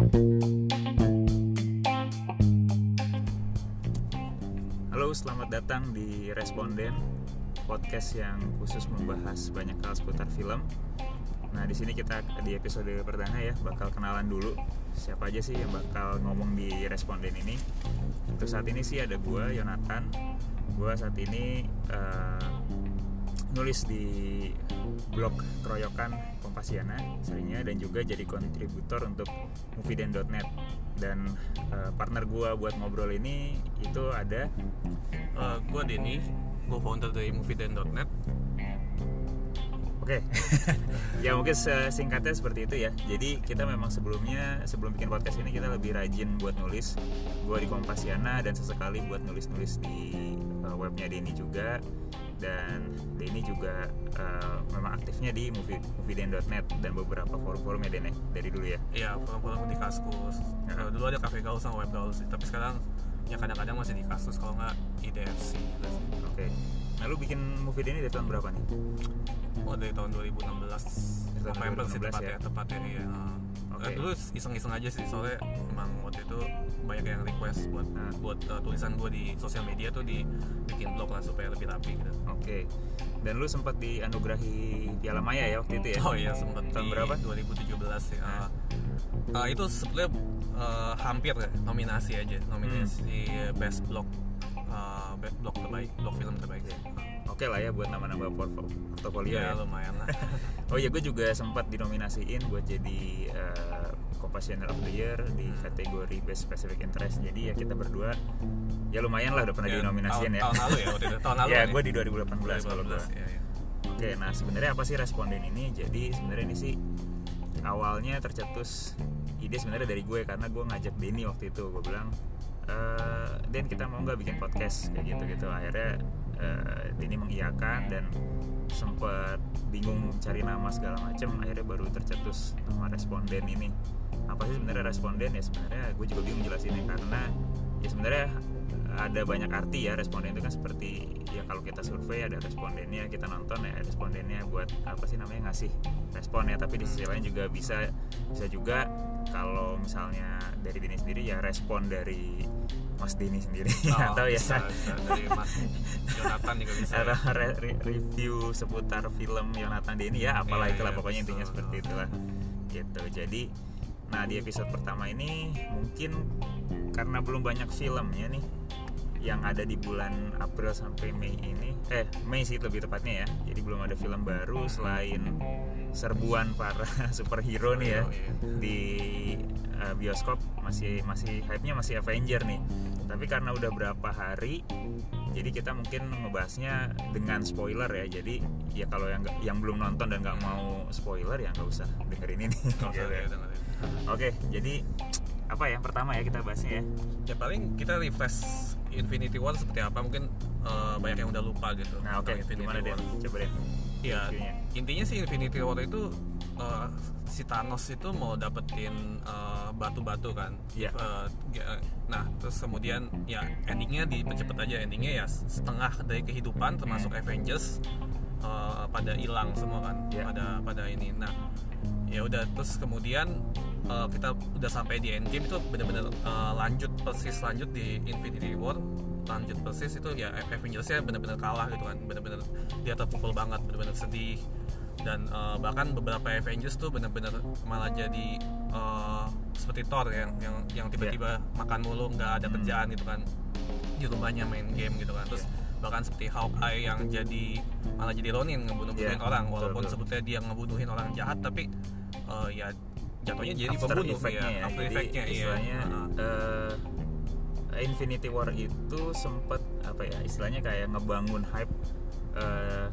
Halo, selamat datang di Responden podcast yang khusus membahas banyak hal seputar film. Nah, di sini kita di episode perdana ya bakal kenalan dulu siapa aja sih yang bakal ngomong di Responden ini. Untuk saat ini sih ada gua Yonatan. Gua saat ini eh, nulis di blog Keroyokan Kompasiana seringnya dan juga jadi kontributor untuk movieden.net dan eh, partner gua buat ngobrol ini itu ada Uh, gue Denny, gue founder dari movieden.net Oke, ya mungkin singkatnya seperti itu ya. Jadi kita memang sebelumnya sebelum bikin podcast ini kita lebih rajin buat nulis. Gua di Kompasiana dan sesekali buat nulis-nulis di uh, webnya Denny juga. Dan Denny juga uh, memang aktifnya di movie, movieden.net dan beberapa forum-forumnya Den ya, dari dulu ya. Ya, forum-forum di Kaskus uh, Dulu ada Cafe Gaul sama Web Gaul sih Tapi sekarang ya kadang-kadang masih di Kaskus Kalau nggak IDFC gitu sih Oke. Nah lu bikin movie ini dari tahun berapa nih? Oh dari tahun 2016 tahun November sih 2016 tepatnya, ya? tepatnya iya Uh, Eh, Dulu iseng-iseng aja sih Soalnya emang waktu itu banyak yang request buat Nah. buat uh, tulisan gue di sosial media tuh dibikin blog lah supaya lebih rapi gitu Oke. Dan lu sempat dianugerahi Piala Maya ya waktu itu ya? Oh iya sempet Tahun di berapa? 2017 ya. Uh, uh, itu sebetulnya uh, hampir ya, nominasi aja, nominasi Hmm. best blog uh, best blog terbaik, blog film terbaik. Oke lah ya buat nama-nama portfolio portofolio Iya ya. lumayan lah. Oh iya, gue juga sempat dinominasiin buat jadi uh, Compassioner of the Year di Hmm. kategori Best Specific Interest. Jadi ya kita berdua ya lumayan lah udah pernah Ya, dinominasiin tahun, ya. Tahun lalu ya waktu itu. Tahun lalu ya, gue di 2018 kalau gue. 2018, iya, iya. Oke, nah sebenarnya apa sih responden ini? Jadi sebenarnya ini sih awalnya tercetus ide sebenarnya dari gue karena gue ngajak Denny waktu itu gue bilang eh Den kita mau nggak bikin podcast kayak gitu gitu akhirnya eh, Denny mengiyakan dan sempet bingung cari nama segala macem akhirnya baru tercetus nama responden ini. Apa sih sebenarnya responden? Ya sebenarnya gue juga bingung jelasinnya karena ya sebenarnya ada banyak arti ya responden itu kan seperti ya kalau kita survei ada respondennya kita nonton ya respondennya buat apa sih namanya ngasih respon ya. Tapi di sisi lain juga bisa bisa juga kalau misalnya dari Dini sendiri ya respon dari Mas Dini sendiri. Oh, atau ya. bisa, dari Mas Jonathan juga bisa. ya. re- re- review seputar film Yonatan Deni ya. Apalah Iya, itulah iya, pokoknya intinya seperti itulah. Gitu. Jadi nah di episode pertama ini mungkin karena belum banyak filmnya nih yang ada di bulan April sampai Mei ini. Eh Mei sih lebih tepatnya ya. Jadi belum ada film baru selain serbuan para superhero nih ya. Di uh, bioskop masih masih hype-nya masih Avenger nih. Tapi karena udah berapa hari jadi kita mungkin ngebahasnya dengan spoiler ya. Jadi ya kalau yang yang belum nonton dan nggak mau spoiler ya nggak usah dengerin ini. Gitu ya. oke jadi apa ya pertama ya kita bahasnya ya? Ya paling kita refresh Infinity War seperti apa mungkin uh, banyak yang udah lupa gitu. nah oke tentang Infinity gimana deh War. coba deh Ya, reviewnya. intinya sih Infinity War itu uh, si Thanos itu mau dapetin uh, batu-batu kan. Iya. Uh, ge- nah, terus kemudian ya endingnya dipercepat aja endingnya ya setengah dari kehidupan termasuk Avengers uh, pada hilang semua kan Iya. pada pada ini. Nah, ya udah terus kemudian uh, kita udah sampai di Endgame itu benar-benar uh, lanjut persis lanjut di Infinity War. Lanjut persis itu ya Avengers-nya benar-benar kalah gitu kan. Benar-benar dia terpukul banget benar-benar sedih. Dan uh, bahkan beberapa Avengers tuh benar-benar malah jadi uh, seperti Thor yang yang yang tiba-tiba makan mulu nggak ada kerjaan gitu kan. Di rumahnya main game gitu kan. Terus bahkan seperti Hawkeye yang jadi malah jadi Ronin ngebunuh-bunuhin Iya, orang walaupun betul. sebetulnya dia ngebunuhin orang jahat tapi uh, ya jatuhnya jadi after pembunuh effect-nya ya, ya, after effect-nya iya istilahnya Heeh. eh, Infinity War itu sempet apa ya istilahnya kayak ngebangun hype eh,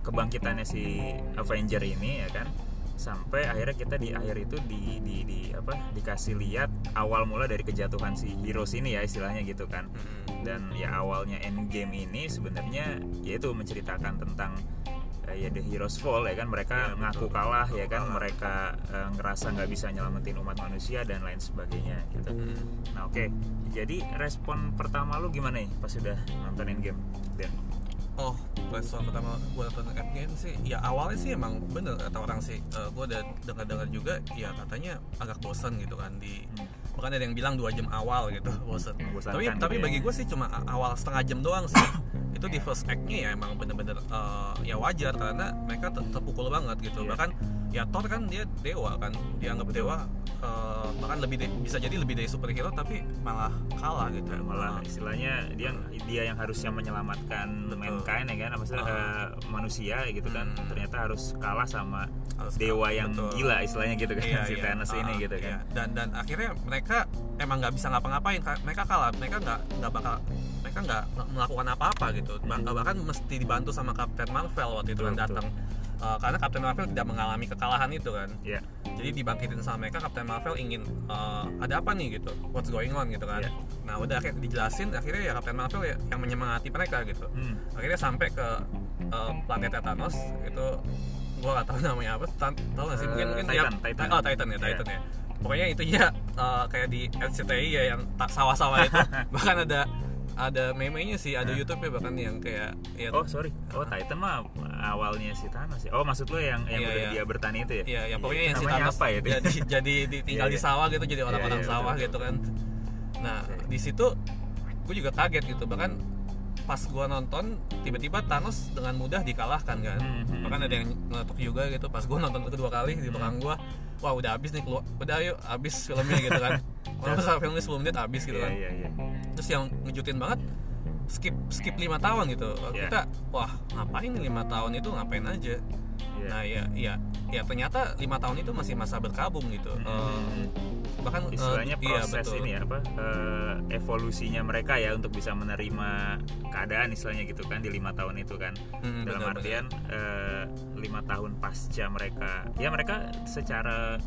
kebangkitannya si Avenger ini ya kan sampai akhirnya kita di akhir itu di, di, di apa dikasih lihat awal mula dari kejatuhan si Heroes ini ya istilahnya gitu kan Mm-mm. dan ya awalnya Endgame ini sebenarnya yaitu menceritakan tentang eh, ya The Heroes Fall ya kan mereka Iya, ngaku betul. kalah ya Ngaku kan kalah. mereka eh, ngerasa nggak bisa nyelamatin umat manusia dan lain sebagainya gitu Mm. nah oke jadi respon pertama lu gimana nih pas sudah nonton Endgame dan oh respon pertama gue nonton Endgame sih ya awalnya sih emang bener kata orang sih. Uh, gue udah dengar-dengar juga ya katanya agak bosan gitu kan di bahkan ada yang bilang dua jam awal gitu bosan Membosankan tapi gitu tapi bagi gue sih cuma awal setengah jam doang sih. Itu di first act-nya ya emang bener-bener uh, ya wajar karena mereka ter- terpukul banget gitu. Iya. bahkan ya Thor kan dia dewa kan dianggap dewa uh, bahkan lebih de- bisa jadi lebih dari superhero tapi malah kalah gitu Dan malah Uh, istilahnya dia dia yang harusnya menyelamatkan Betul. mankind ya kan maksudnya Ah. eh, manusia gitu kan Hmm. ternyata harus kalah sama harus dewa kalah, yang betul. gila istilahnya gitu kan Iya, si iya. Thanos ini Ah, gitu kan iya. dan dan akhirnya mereka emang nggak bisa ngapa-ngapain Ka- mereka kalah mereka nggak nggak bakal mereka nggak melakukan apa-apa gitu Bah- bahkan mesti dibantu sama Captain Marvel waktu itu kan datang Uh, karena Captain Marvel tidak mengalami kekalahan itu kan Iya. jadi dibangkitin sama mereka Captain Marvel ingin uh, ada apa nih gitu what's going on gitu kan Iya. nah udah akhirnya dijelasin akhirnya ya Captain Marvel ya yang menyemangati mereka gitu Hmm. akhirnya sampai ke uh, planetnya Thanos itu gua nggak tahu namanya apa tahu nggak sih mungkin Eh, mungkin Titan, ya- Titan. oh Titan ya Iya. Titan ya pokoknya itu ya uh, kayak di RCTI ya yang tak sawah-sawah itu bahkan ada ada meme-nya sih ada YouTube-nya bahkan yang kayak ya Oh sorry, oh Titan mah awalnya si Thanos ya. Oh maksud lo yang yang Iya, udah iya. dia bertani itu ya? ya yang pokoknya yang si Thanos apa ya? itu? jadi jadi di- tinggal Iya, di iya. sawah gitu jadi orang-orang iya, sawah betul, gitu kan nah Iya. di situ gue juga kaget gitu bahkan pas gua nonton tiba-tiba Thanos dengan mudah dikalahkan kan? Hmm, bahkan ada yang ngeletuk juga gitu pas gua nonton kedua kali di belakang gua wah udah habis nih keluar udah ayo habis filmnya gitu kan. Kalau misalnya filmnya 10 menit habis gitu Iya kan. iya iya. terus yang ngejutin banget skip skip lima tahun gitu. Iya. kita wah ngapain lima tahun itu? Ngapain aja Iya. nah ya ya ya ternyata lima tahun itu masih masa berkabung gitu Hmm. Eh, bahkan eh, istilahnya iya, proses betul. ini ya apa eh, evolusinya mereka ya untuk bisa menerima keadaan istilahnya gitu kan di lima tahun itu kan Hmm, dalam benar, artian lima tahun pasca mereka ya mereka secara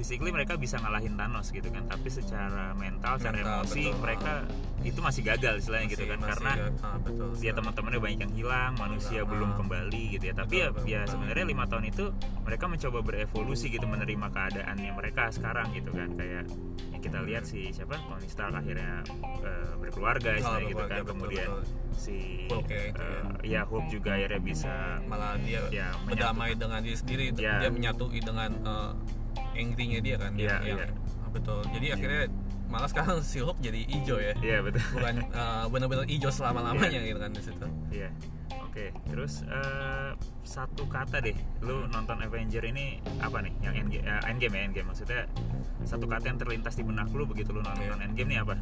physically mereka bisa ngalahin Thanos gitu kan tapi secara mental, secara Mental, emosi betul. mereka itu masih gagal istilahnya gitu Masih- kan masih karena ga- ah, betul dia sekali. teman-temannya banyak yang hilang manusia Hilang, belum ah. kembali gitu ya tapi Betul, ya, betul, ya betul. sebenarnya lima tahun itu mereka mencoba berevolusi gitu menerima keadaannya mereka sekarang gitu kan kayak yang kita lihat si siapa Tony Stark akhirnya eh, berkeluarga istilahnya gitu kan betul, kemudian betul. si Hulk ya, itu eh, ya Hulk juga akhirnya bisa malah dia Ya, berdamai dengan diri sendiri Ya. dia menyatui dengan uh, angry-nya dia kan Iya, yang, yang- iya. ah, betul jadi akhirnya malah sekarang si Hulk jadi hijau ya Iya betul. bukan uh, benar-benar hijau selama lamanya gitu kan di situ Iya. Oke, terus eh, satu kata deh, lu nonton Avenger ini apa nih? Yang endgame, endgame ya endgame maksudnya satu kata yang terlintas di benak lu begitu lu nonton Iya. endgame nih apa?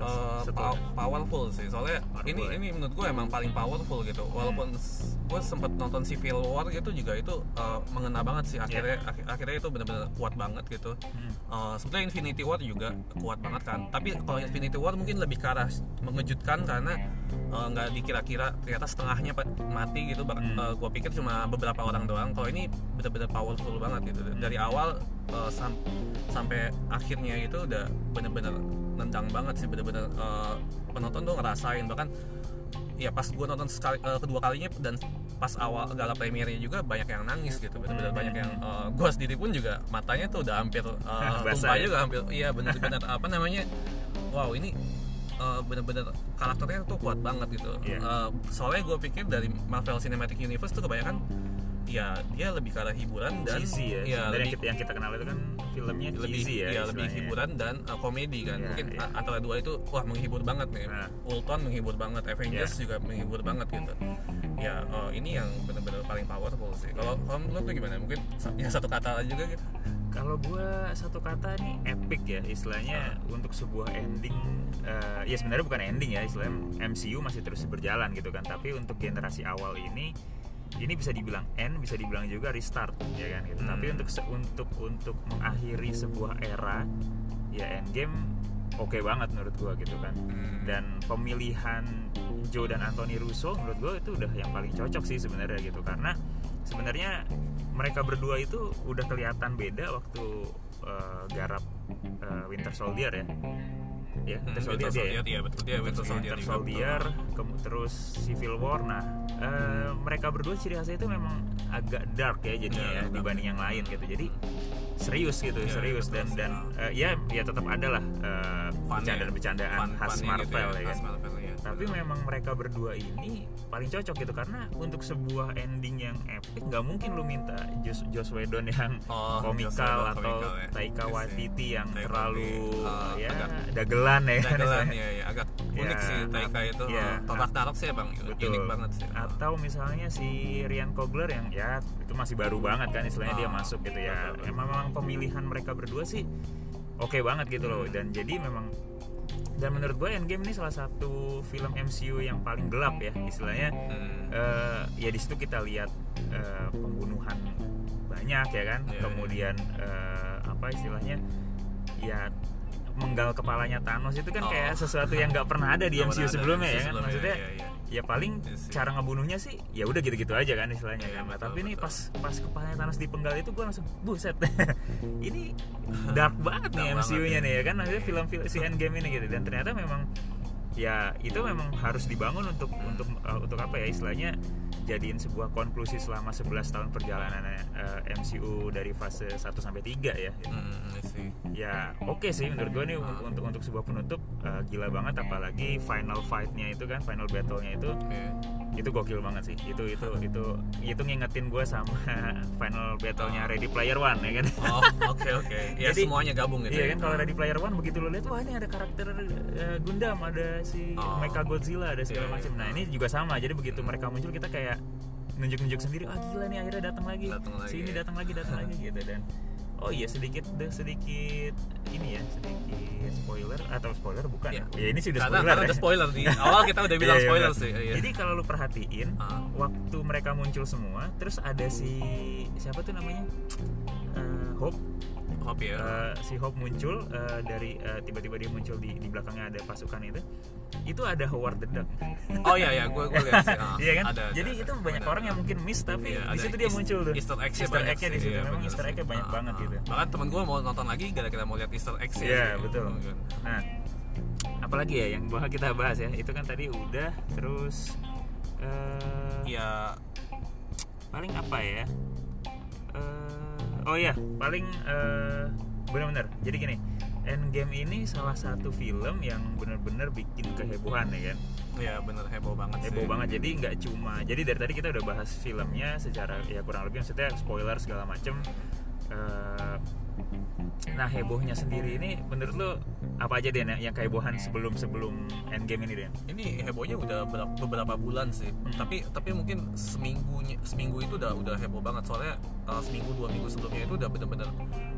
Uh, pow- powerful sih. Soalnya Powerful, ini ya. ini menurut gue emang paling powerful gitu. Walaupun gue sempet nonton Civil War gitu juga itu uh, mengena banget sih. Akhirnya akhi- akhirnya itu benar-benar kuat banget gitu. Hmm. Uh, sebenarnya Infinity War juga kuat banget kan. Tapi kalau Infinity War mungkin lebih ke arah mengejutkan karena uh, nggak dikira-kira ternyata setengahnya mati gitu. Hmm. uh, gua pikir cuma beberapa orang doang. Kalau ini benar-benar powerful banget gitu. Dari awal uh, sam- sampai akhirnya itu udah benar-benar nendang banget sih benar-benar uh, penonton tuh ngerasain bahkan ya pas gue nonton sekali uh, kedua kalinya dan pas awal gala premiernya juga banyak yang nangis gitu benar-benar Hmm. banyak yang gue sendiri pun juga matanya tuh udah hampir uh, tumpah ya? juga hampir iya benar-benar apa namanya wow ini uh, benar-benar karakternya tuh kuat banget gitu Iya. Uh, soalnya gue pikir dari Marvel Cinematic Universe tuh kebanyakan ya dia lebih ke arah hiburan dan cheesy ya. ya, lebih yang kita, yang kita kenal itu kan filmnya lebih cheesy ya. ya, lebih hiburan dan uh, komedi kan Iya, mungkin iya. a- antara dua itu wah menghibur banget nih Nah. Ultron menghibur banget Avengers Iya. juga menghibur banget gitu ya uh, ini yang benar-benar paling powerful sih kalau kalau menurut lu gimana mungkin ya satu kata juga gitu Kalau gua satu kata nih epic ya istilahnya Ah. untuk sebuah ending eh, ya sebenarnya bukan ending ya istilahnya MCU masih terus berjalan gitu kan tapi untuk generasi awal ini ini bisa dibilang end bisa dibilang juga restart ya kan gitu. Hmm. Tapi untuk untuk untuk mengakhiri sebuah era ya endgame oke banget menurut gua gitu kan. Dan pemilihan Joe dan Anthony Russo menurut gue itu udah yang paling cocok sih sebenarnya gitu karena sebenarnya mereka berdua itu udah kelihatan beda waktu eh, garap eh, Winter Soldier ya. Ya, Hmm, Winter Soldier dia ya. iya betul dia Winter Soldier Winter Soldier, kem- terus Civil War. Nah, eh, mereka berdua ciri khasnya itu memang agak dark ya jadinya Iya, ya dibanding yang lain gitu. Jadi serius gitu Iya, serius betul dan dan eh, ya ya tetap ada lah Fun-nya. bercandaan-bercandaan khas funnya gitu Marvel ya, khas kan Marvel, iya. tapi memang mereka berdua ini paling cocok gitu karena untuk sebuah ending yang epic nggak mungkin lu minta Joss, Joss Whedon yang Oh, komikal atau komikal ya. Taika Iya. Waititi yang Taika terlalu Waititi, ya agak- dagelan ya kan Dagelan ya, ya agak unik Ya, sih Taika itu ya. torak tarak sih bang Betul. unik banget sih atau misalnya si Ryan Coogler yang ya itu masih baru banget kan istilahnya dia Ah, masuk gitu ya betul, betul. emang memang pemilihan mereka berdua sih oke banget gitu loh dan jadi memang dan menurut gue Endgame ini salah satu film MCU yang paling gelap ya istilahnya Hmm. eh, ya di situ kita lihat eh, pembunuhan banyak ya kan Iya, kemudian eh, apa istilahnya ya menggal kepalanya Thanos itu kan Oh. kayak sesuatu yang nggak pernah ada di MCU ada sebelumnya ya kan sebelumnya, maksudnya iya, iya. Ya paling Iya sih. cara ngebunuhnya sih ya udah gitu-gitu aja kan istilahnya Iya, kan betul, tapi betul. pas pas kepalanya Thanos dipenggal itu gue langsung buset ini dark banget nih MCU-nya ya. nih ya kan maksudnya film-film si Endgame ini gitu dan ternyata memang ya itu memang harus dibangun untuk untuk uh, untuk apa ya istilahnya jadiin sebuah konklusi selama 11 tahun perjalanan uh, MCU dari fase 1 sampai 3 ya Hmm, iya sih. ya oke sih menurut gue nih untuk untuk untuk sebuah penutup uh, gila banget apalagi final fight-nya itu kan final battle-nya itu Oke. itu gokil banget sih itu itu itu itu ngingetin gue sama final battle-nya Ready Player One ya kan Oh, oke oke. Ya Jadi- semuanya gabung gitu. Iya ya. kan kalau Ready Player One begitu lo lihat wah ini ada karakter uh, Gundam, ada si Oh. Mecha Godzilla, ada segala Iya, iya. macam. Nah ini juga sama. Jadi begitu mereka muncul kita kayak nunjuk-nunjuk sendiri. Ah gila nih akhirnya datang lagi. Datang lagi, Si ini ya. datang lagi, datang lagi gitu dan oh iya sedikit deh sedikit ini ya sedikit spoiler atau spoiler bukan Iya. ya ini sudah spoiler karena ya. udah spoiler di awal kita udah bilang Iya, iya, spoiler sih. Iya. Jadi kalau lu perhatiin Ah. waktu mereka muncul semua, terus ada si siapa tuh namanya Eh, Hope Hope ya. Eh, si Hope muncul eh, dari eh, tiba-tiba dia muncul di di belakangnya ada pasukan itu itu ada Howard the Duck Oh iya ya, gue gue lihat sih. ah. iya kan Ada, ada, jadi ada. itu banyak Benar. orang yang mungkin miss tapi Iya, di ada situ dia muncul tuh Easter egg-nya Easter egg-nya di situ iya, memang Easter egg-nya banyak Ah, banget ah. gitu Bahkan temen gue mau nonton lagi gara-gara mau lihat Easter egg sih. Iya, betul. Gitu. nah apalagi ya yang bakal kita bahas ya itu kan tadi udah terus eh Ya, paling apa ya Eh, oh ya paling eh, benar-benar jadi gini Endgame ini salah satu film yang benar-benar bikin kehebohan ya kan? Ya bener heboh banget heboh sih. banget. Jadi nggak cuma jadi dari tadi kita udah bahas filmnya secara ya kurang lebih maksudnya spoiler segala macem. Eh, nah hebohnya sendiri ini menurut lo apa aja deh yang kehebohan sebelum sebelum Endgame ini deh Ini hebohnya udah ber- beberapa bulan sih. Hmm. Tapi tapi mungkin seminggunya seminggu itu udah udah heboh banget soalnya uh, seminggu dua minggu sebelumnya itu udah bener-bener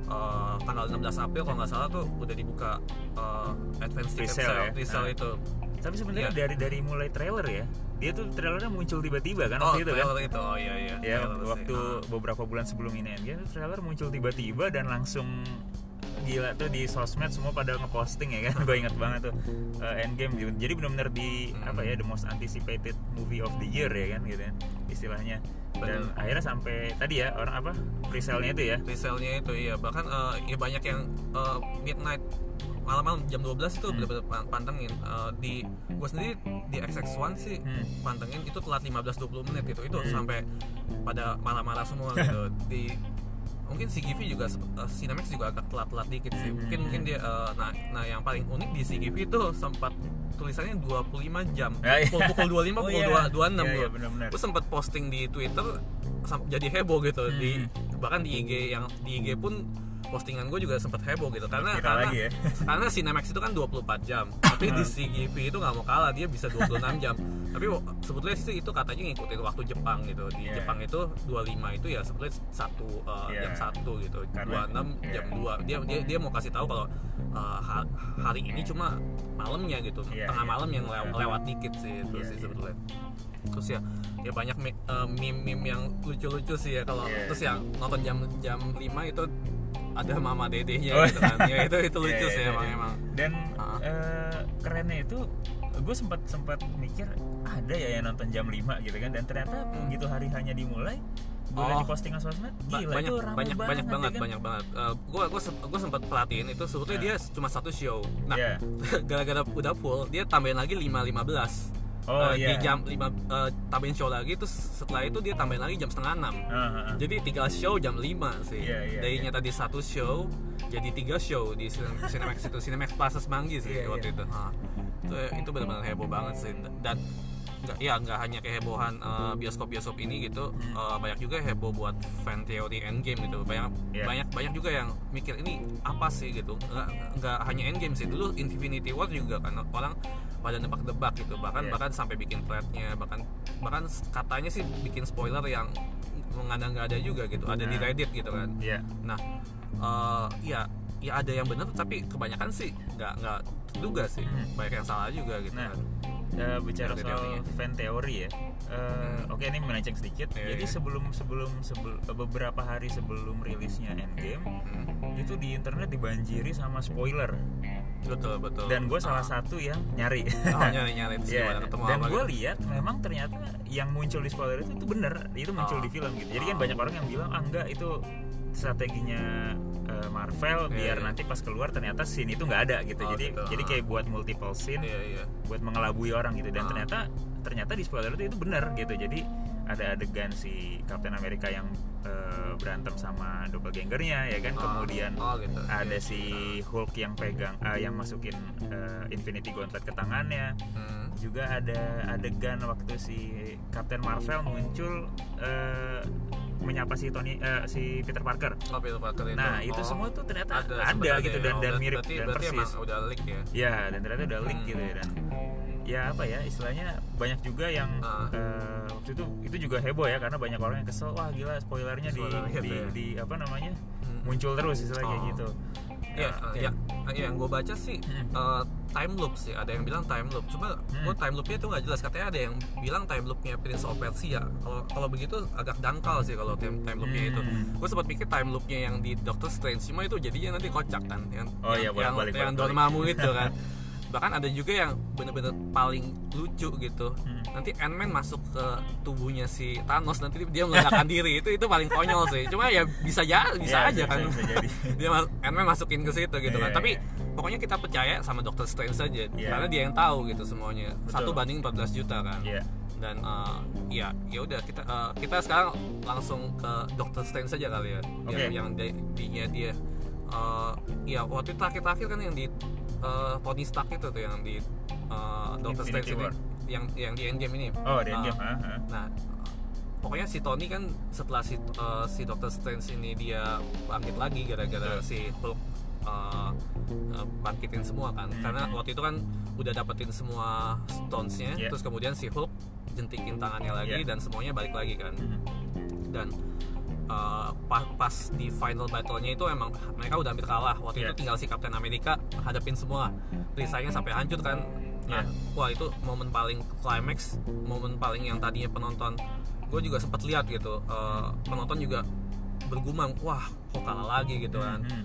uh, tanggal 16 April kalau nggak salah tuh udah dibuka uh, advance ticket sale, ya? resale Ah. itu. Tapi sebenarnya Iya. dari dari mulai trailer ya dia tuh trailernya muncul tiba-tiba kan Oh, waktu itu kan trailer itu. Oh iya iya. ya trailer sih. waktu Ah. beberapa bulan sebelum ini Endgame tuh trailer muncul tiba-tiba dan langsung gila tuh di sosmed semua pada ngeposting ya kan gue ingat banget tuh uh, Endgame gitu. jadi benar-benar di Hmm. apa ya the most anticipated movie of the year ya kan gitu ya istilahnya dan Bener. akhirnya sampai tadi ya orang apa presale-nya itu ya resale-nya itu iya bahkan uh, ya banyak yang uh, midnight malam-malam jam 12 itu Hmm. bener-bener pan- pantengin Uh, di gue sendiri di XX1 sih Hmm. pantengin itu telat 15-20 menit gitu itu Hmm. sampai pada marah-marah semua gitu di mungkin CGV juga uh, Cinemax juga agak telat-telat dikit sih Hmm. mungkin mungkin dia uh, nah nah yang paling unik di CGV itu sempat tulisannya 25 jam Ya, iya. pukul, pukul 25 Oh, pukul iya. 2, 26 Iya, iya, sempat posting di Twitter jadi heboh gitu di Hmm. bahkan di IG yang di IG pun postingan gue juga sempat heboh gitu karena Viral karena lagi ya. karena Cinemax itu kan 24 jam tapi di CGV itu nggak mau kalah dia bisa 26 jam tapi sebetulnya sih itu katanya ngikutin waktu Jepang gitu di Iya. Jepang itu 25 itu ya sebetulnya satu uh, Iya. jam satu gitu Karena- 26 jam iya. 2 dia dia dia mau kasih tahu kalau uh, ha- hari ini cuma malamnya gitu Iya, tengah iya. malam yang lew- Iya. lewat dikit sih itu Iya, sih iya. sebetulnya terus ya ya banyak uh, meme-meme yang lucu-lucu sih ya kalau Iya. terus yang nonton jam jam 5 itu ada mama dedehnya Oh. gitu kan ya itu itu lucu Iya, sih iya, emang iya. emang dan Ah. eh, kerennya itu gue sempat sempat mikir ada ya yang nonton jam 5 gitu kan dan ternyata begitu hari hanya dimulai gue Hmm. Oh. di postingan sosmed Ba- gila banyak itu ramai banyak banget, banyak banget ya kan? banyak banget Eh, gua gua se- gua sempat perhatiin itu sebetulnya dia cuma satu show nah Iya. gara-gara udah full dia tambahin lagi 5 15 Oh, di iya. jam 5 eh, tambahin show lagi terus setelah itu dia tambahin lagi jam setengah enam ah, ah. jadi tiga show jam 5 sih Iya, iya, Darinya tadi satu show jadi tiga show di Cine- Cinemax itu Cinemax Plaza Semanggi sih Iya, waktu iya. itu Ha. itu itu benar-benar heboh banget sih dan nggak ya nggak hanya kehebohan eh, bioskop-bioskop ini gitu eh, banyak juga heboh buat fan teori endgame gitu banyak. Iya. banyak banyak juga yang mikir ini apa sih gitu nggak nggak hanya endgame sih dulu Infinity War juga kan orang pada nebak-nebak gitu bahkan Iya. bahkan sampai bikin threadnya bahkan bahkan katanya sih bikin spoiler yang mengada-ngada juga gitu ada di Nah. Reddit gitu kan Iya. nah eh, ya ya ada yang benar tapi kebanyakan sih nggak nggak terduga sih Hmm. banyak yang salah juga gitu Nah, kan Eh, bicara soal teorinya. fan teori ya. Eh, Oke ini melenceng sedikit. Iya, Jadi iya. sebelum sebelum sebelum beberapa hari sebelum rilisnya Endgame Hmm. itu di internet dibanjiri sama spoiler betul betul dan gue salah Ah. satu yang nyari. oh, nyari nyari gimana ketemu dan gue gitu. lihat memang ternyata yang muncul di spoiler itu itu bener itu muncul Oh. di film gitu jadi kan banyak orang yang bilang ah enggak itu strateginya Marvel Iya, biar iya. nanti pas keluar ternyata scene itu nggak ada gitu Oh, jadi gitu. jadi kayak buat multiple scene iya iya buat mengelabui orang gitu dan Ah. ternyata ternyata di spoiler itu itu bener gitu jadi ada adegan si Captain America yang eh, berantem sama doppelgangernya ya kan Ah. kemudian oh gitu ada Iya. si Hulk yang pegang eh, yang masukin eh, Infinity Gauntlet ke tangannya Hmm. juga ada adegan waktu si Captain Marvel muncul eh, menyapa si Tony eh, si Peter Parker. Oh, Peter Parker itu. Nah, itu Oh, semua tuh ternyata ada, sempet gitu ya. dan Oh, dan berarti- mirip berarti, dan berarti persis. emang udah leak ya Ya, dan ternyata udah link Hmm. gitu ya dan ya apa ya istilahnya banyak juga yang Ah. eh, waktu itu itu juga heboh ya karena banyak orang yang kesel wah gila spoilernya di, gitu di, ya. di apa namanya Hmm. muncul terus istilahnya kayak Oh. Ya, ya, ya, yang gue baca sih Hmm. eh, time loop sih. Ada yang bilang time loop. Cuma Hmm. gue time loopnya itu nggak jelas. Katanya ada yang bilang time loopnya Prince of Persia. Kalau kalau begitu agak dangkal sih kalau time, time loopnya itu. Hmm. Gue sempat pikir time loopnya yang di Doctor Strange. Cuma itu jadinya nanti kocak kan. Yang, Oh iya, yang, bolak-balik, yang, yang bolak-balik. Dormammu itu kan. Bahkan ada juga yang bener-bener paling lucu gitu. Hmm. Nanti Ant-Man masuk ke tubuhnya si Thanos nanti dia meledakkan diri. Itu itu paling konyol sih. Cuma ya bisa ya bisa Ya, aja bisa- kan. bisa dia Ant-Man masukin ke situ gitu kan. Iya, Tapi iya. pokoknya kita percaya sama Doctor Strange saja Iya. karena dia yang tahu gitu semuanya. Betul. Satu banding 14 juta kan. Iya. Dan eh, ya ya udah kita eh, kita sekarang langsung ke Doctor Strange saja kali ya. Yang Oke. yang di- dinya dia eh, ya waktu terakhir-terakhir kan yang di eh, Tony Stark itu tuh yang di eh, Doctor Strange ini yang yang di Endgame ini. Oh, di Eh, Endgame. ah, ah. Nah, pokoknya si Tony kan setelah si eh, si Doctor Strange ini dia bangkit lagi gara-gara Betul. si Hulk eh, eh, bangkitin semua kan. Hmm. Karena waktu itu kan udah dapetin semua stones-nya, Yeah. terus kemudian si Hulk jentikin tangannya lagi Yeah. dan semuanya balik lagi kan. Mhm. Dan eh, pa- pas di final battle-nya itu emang mereka udah hampir kalah. Waktu Yeah. itu tinggal si Captain America hadapin semua. Perisainya sampai hancur kan. Nah, Yeah. wah itu momen paling climax, momen paling yang tadinya penonton gue juga sempat lihat gitu. eh, penonton juga bergumam, wah kok kalah lagi gitu kan. Mhm.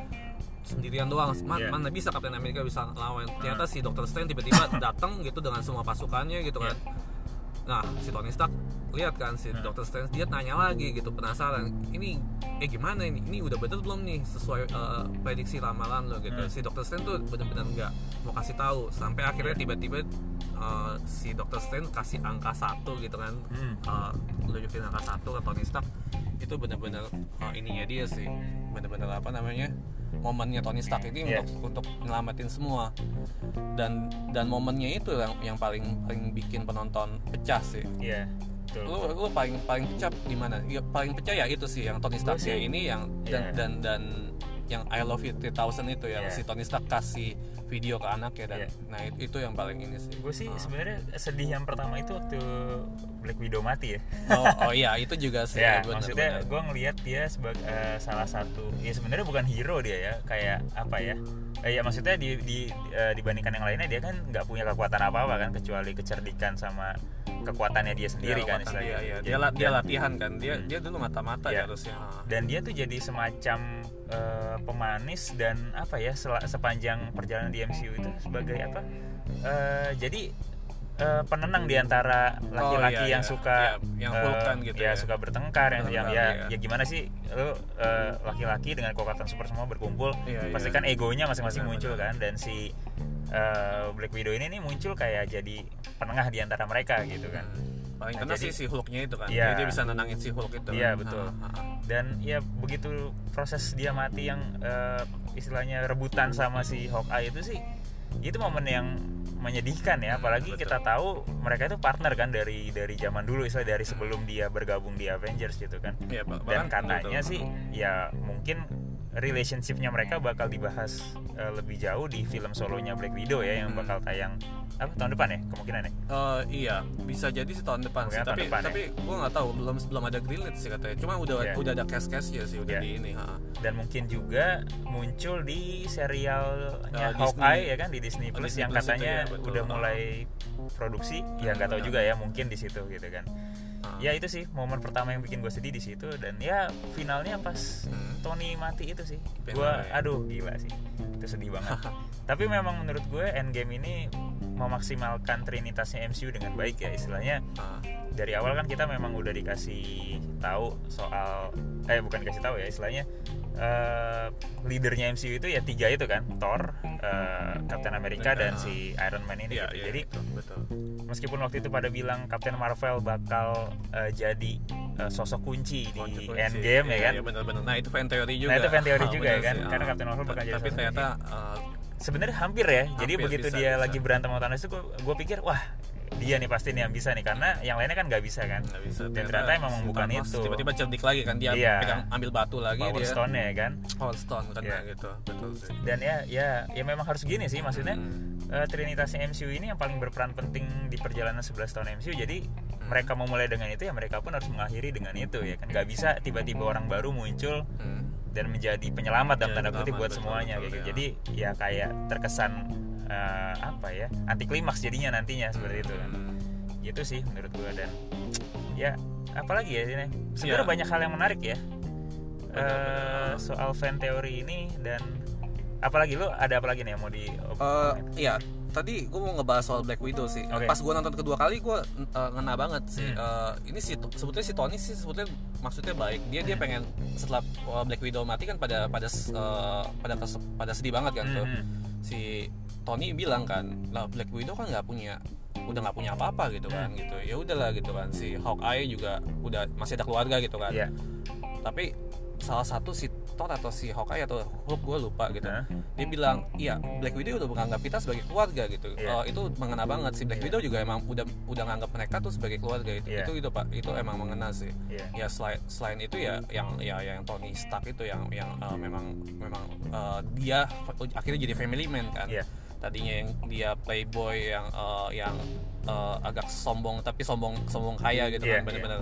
Sendirian doang, Man- Yeah. mana bisa Captain America bisa lawan. Ternyata Ah. si Doctor Strange tiba-tiba datang gitu dengan semua pasukannya gitu kan. Nah, si Tony Stark lihat kan si Hmm. Doctor Strange dia nanya lagi gitu penasaran ini eh gimana ini ini udah betul belum nih sesuai eh, prediksi ramalan lo gitu Hmm. si Doctor Strange tuh benar-benar nggak mau kasih tahu sampai akhirnya Iya. tiba-tiba eh, si Doctor Strange kasih angka satu gitu kan Hmm. Eh, nunjukin angka satu ke Tony Stark itu benar-benar eh, ininya dia sih benar-benar apa namanya momennya Tony Stark ini Iya. untuk untuk nyelamatin semua dan dan momennya itu yang yang paling paling bikin penonton pecah sih Iya. Betul. lu lu paling paling pecah di mana ya paling pecah ya itu sih yang Tony Stark sih- ini yang dan Iya. dan dan yang I Love You 3000 itu yang Iya. si Tony Stark kasih video ke anaknya dan Iya. nah itu, itu yang paling ini sih gue sih Ah. sebenarnya sedih yang pertama itu waktu Black Widow mati ya oh, oh iya itu juga sih ya benar- maksudnya gue ngelihat dia sebagai eh, salah satu ya sebenarnya bukan hero dia ya kayak apa ya Eh, ya maksudnya di, di eh, dibandingkan yang lainnya dia kan nggak punya kekuatan apa apa kan kecuali kecerdikan sama kekuatannya dia sendiri Dia kan istilahnya. iya, iya. Jadi- dia, dia dan- latihan kan dia Hmm. dia dulu mata-mata Iya. ya harusnya Ah. dan dia tuh jadi semacam eh, pemanis dan apa ya sel- sepanjang perjalanan di MCU itu sebagai apa eh, jadi eh, penenang di antara laki-laki Oh, iya, yang iya. suka Iya, yang kan gitu ya, ya. suka bertengkar yang, yang ya iya. ya gimana sih lu laki-laki dengan kekuatan super semua berkumpul Iya, pasti iya. kan egonya masing-masing muncul benar. kan dan si eh, Black Widow ini nih muncul kayak jadi penengah di antara mereka gitu kan paling Nah, kena jadi- sih si Hulknya itu kan Iya. Jadi dia bisa nenangin si Hulk itu Iya, kan. betul. Ha, ha, ha. dan ya begitu proses dia mati yang eh, istilahnya rebutan sama si Hawkeye itu sih itu momen yang menyedihkan ya apalagi betul. kita tahu mereka itu partner kan dari dari zaman dulu istilah dari sebelum dia bergabung di Avengers gitu kan Iya, bah- dan bahkan katanya sih ya mungkin relationshipnya mereka bakal dibahas eh, lebih jauh di film solonya Black Widow ya yang Hmm. bakal tayang apa tahun depan ya kemungkinan ya Eh, iya, bisa jadi sih tahun depan sih. Tahun Tapi depan, ya. tapi gue nggak tahu belum belum ada greenlit sih katanya. Cuma udah Iya. udah ada cast castnya sih udah Iya. di ini. Ha. dan mungkin juga muncul di serialnya Eh, Hawkeye ya kan di Disney Oh, Plus Disney yang Plus katanya ya, betul. udah mulai produksi ya nggak tahu benar. juga ya mungkin di situ gitu kan. Ya itu sih momen pertama yang bikin gue sedih di situ dan ya finalnya pas Hmm. Tony mati itu sih. Gue aduh gila sih. Itu sedih banget. Tapi memang menurut gue Endgame ini memaksimalkan trinitasnya MCU dengan baik ya istilahnya. Ha. dari awal kan kita memang udah dikasih tahu soal eh bukan dikasih tahu ya istilahnya eh, leadernya MCU itu ya tiga itu kan Thor, eh, Captain America dan Ah. si Iron Man ini Iya, gitu. iya, Jadi betul, betul. meskipun waktu itu pada bilang Captain Marvel bakal eh, jadi eh, sosok kunci di Konsekuensi. Endgame ya Iya, kan. iya, benar-benar. Nah, itu fan teori juga. Nah, itu fan teori juga ya kan, sih, karena ha. Captain Marvel bakal jadi Tapi ternyata Sebenarnya hampir ya. Jadi Hampir, begitu bisa, dia bisa. lagi berantem sama Thanos itu gue pikir wah dia nih pasti nih yang bisa nih karena yang lainnya kan nggak bisa kan. nggak bisa. Dan ternyata emang si bukan itu. Tiba-tiba cerdik lagi kan dia Iya. pegang ambil batu lagi Power dia. Stone ya kan. Power Stone kena Iya. gitu. Betul sih. dan ya ya ya memang harus gini sih maksudnya Hmm. eh, trinitasnya MCU ini yang paling berperan penting di perjalanan 11 tahun MCU jadi mereka mau mulai dengan itu ya mereka pun harus mengakhiri dengan itu ya kan nggak bisa tiba-tiba orang baru muncul Hmm. dan menjadi penyelamat dalam Jadi tanda kutip buat betul, semuanya betul, gitu ya. jadi ya kayak terkesan eh, apa ya anti klimaks jadinya nantinya seperti itu kan Hmm. gitu sih menurut gua dan ya apalagi ya ini sebenarnya Ya. banyak hal yang menarik ya benar. soal fan teori ini dan apalagi lu ada apa lagi nih yang mau di Eh, iya tadi gue mau ngebahas soal Black Widow sih Oke. pas gue nonton kedua kali gue ngena banget sih Hmm. Eh, ini sih sebetulnya si Tony sih sebetulnya maksudnya baik dia dia Hmm. pengen setelah uh, Black Widow mati kan pada pada uh, pada kes- pada sedih banget kan tuh Mhm. si Tony bilang kan lah Black Widow kan nggak punya udah nggak punya apa-apa gitu kan gitu ya udahlah gitu kan si Hawkeye juga udah masih ada keluarga gitu kan Iya. tapi salah satu si Thor atau si Hawkeye atau Hulk gue lupa gitu Hah? dia bilang iya Black Widow udah menganggap kita sebagai keluarga gitu Iya. Eh, itu mengena banget si Black Iya. Widow juga emang udah udah nganggap mereka tuh sebagai keluarga itu Iya. itu itu pak itu emang mengena sih Iya. ya selain selain itu ya yang ya yang Tony Stark itu yang yang eh, memang memang eh, dia akhirnya jadi family man kan Iya. Tadinya yang dia playboy yang eh, yang eh, agak sombong tapi sombong sombong kaya gitu Iya, kan benar-benar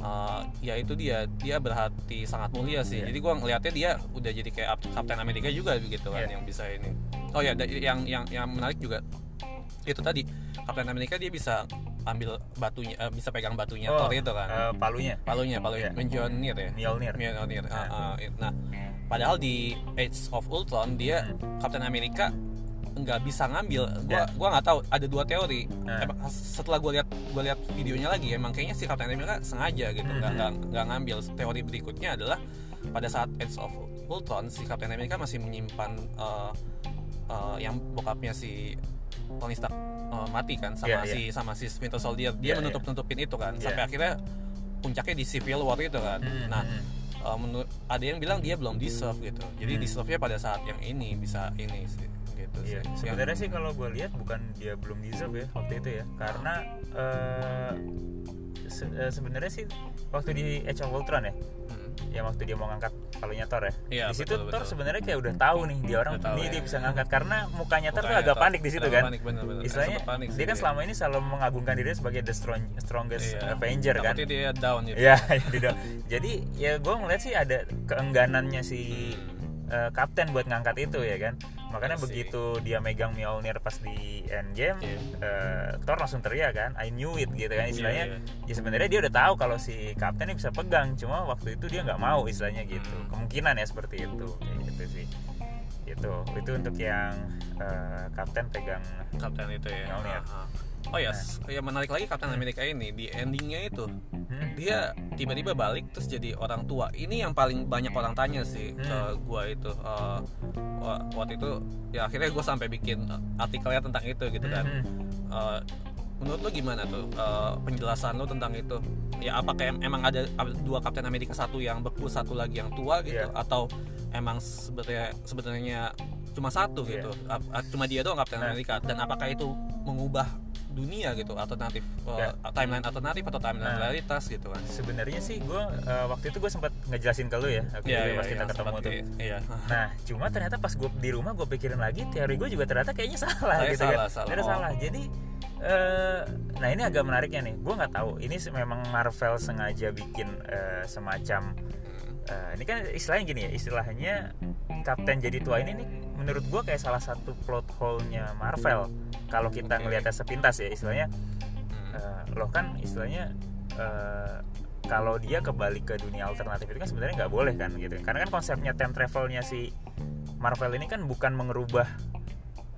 eh, ya itu dia dia berhati sangat mulia sih Iya. jadi gua ngelihatnya dia udah jadi kayak Ap- Captain America juga begitu kan Iya. yang bisa ini oh ya yang yang yang menarik juga itu tadi Captain America dia bisa ambil batunya eh, bisa pegang batunya Oh, Thor itu kan eh, palunya palunya palunya Iya. Mjolnir ya Mjolnir Mjolnir Nah. ah, ah, nah padahal di Age of Ultron dia Hmm. Captain America nggak bisa ngambil gua Ya. gua nggak tahu ada dua teori Nah. Emang setelah gue lihat gue lihat videonya lagi emang kayaknya si Captain America sengaja gitu nggak Hmm. nggak ngambil teori berikutnya adalah pada saat Age of Ultron si Captain America masih menyimpan eh, eh, yang bokapnya si Tony Stark eh, mati kan sama iya. si sama si Winter Soldier dia Iya, menutup nutupin itu kan Iya. sampai akhirnya puncaknya di Civil War itu kan Mhm, nah menurut ada yang bilang dia belum deserve gitu jadi Hmm. deserve nya pada saat yang ini bisa ini sih gitu Iya, sih sebenarnya sih kalau gue lihat bukan dia belum deserve ya waktu itu ya, karena eh, se- eh, sebenarnya sih waktu di Age of Ultron ya, Hmm. yang waktu dia mau ngangkat palunya Thor ya, Iya, di situ betul, Thor sebenarnya kayak udah tahu nih dia orang tahu, ini ya. dia bisa ngangkat karena mukanya Thor tuh agak Thor panik di situ kan. panik, bener-bener. Istilahnya Sempet panik sih dia kan selama ini selalu mengagungkan dirinya sebagai the strong, strongest Iya. Avenger kan. Takutnya dia down gitu Iya, ya. Jadi ya gue ngeliat sih ada keengganannya si eh, kapten buat ngangkat itu ya kan. Makanya Iya sih. begitu dia megang Mjolnir pas di Endgame, Iya. eh, Thor langsung teriak kan, I knew it gitu kan istilahnya. Iya, Ya sebenarnya dia udah tahu kalau si kapten ini bisa pegang, cuma waktu itu dia nggak mau istilahnya gitu. Hmm. Kemungkinan ya seperti itu, kayak gitu sih. Gitu. Itu untuk yang eh, kapten pegang Kapten itu ya Mjolnir. Ah, ah. Oh ya yang menarik lagi Captain America ini di endingnya itu Hmm. dia tiba-tiba balik terus jadi orang tua ini yang paling banyak orang tanya sih ke Hmm. gua itu Eh, wa- waktu itu ya akhirnya gue sampai bikin eh, artikelnya tentang itu gitu kan Hmm. Eh, menurut lo gimana tuh eh, penjelasan lo tentang itu ya apakah em- emang ada dua Captain America satu yang beku satu lagi yang tua gitu Iya. atau emang sebenarnya sebenarnya cuma satu Iya. gitu Ap- a- cuma dia doang Captain Nah. America dan apakah itu mengubah dunia gitu alternatif eh, timeline alternatif atau timeline Nah. realitas gitu kan sebenarnya sih gue waktu itu gue sempat ngejelasin ke lu ya waktu itu pas kita yang ketemu tuh di- iya Nah, cuma ternyata pas gue di rumah gue pikirin lagi teori gue juga ternyata kayaknya salah Kayaknya gitu salah, kan. salah. Ternyata Oh. salah. Jadi eh nah ini agak menariknya nih. Gue nggak tahu. Ini memang Marvel sengaja bikin eh, semacam eh, ini kan istilahnya gini ya. Istilahnya Kapten jadi tua ini nih menurut gue kayak salah satu plot hole-nya Marvel. Kalau kita Oke. ngelihatnya sepintas ya istilahnya eh, loh kan istilahnya eh, kalau dia kembali ke dunia alternatif itu kan sebenarnya nggak boleh kan gitu karena kan konsepnya time travelnya si Marvel ini kan bukan mengerubah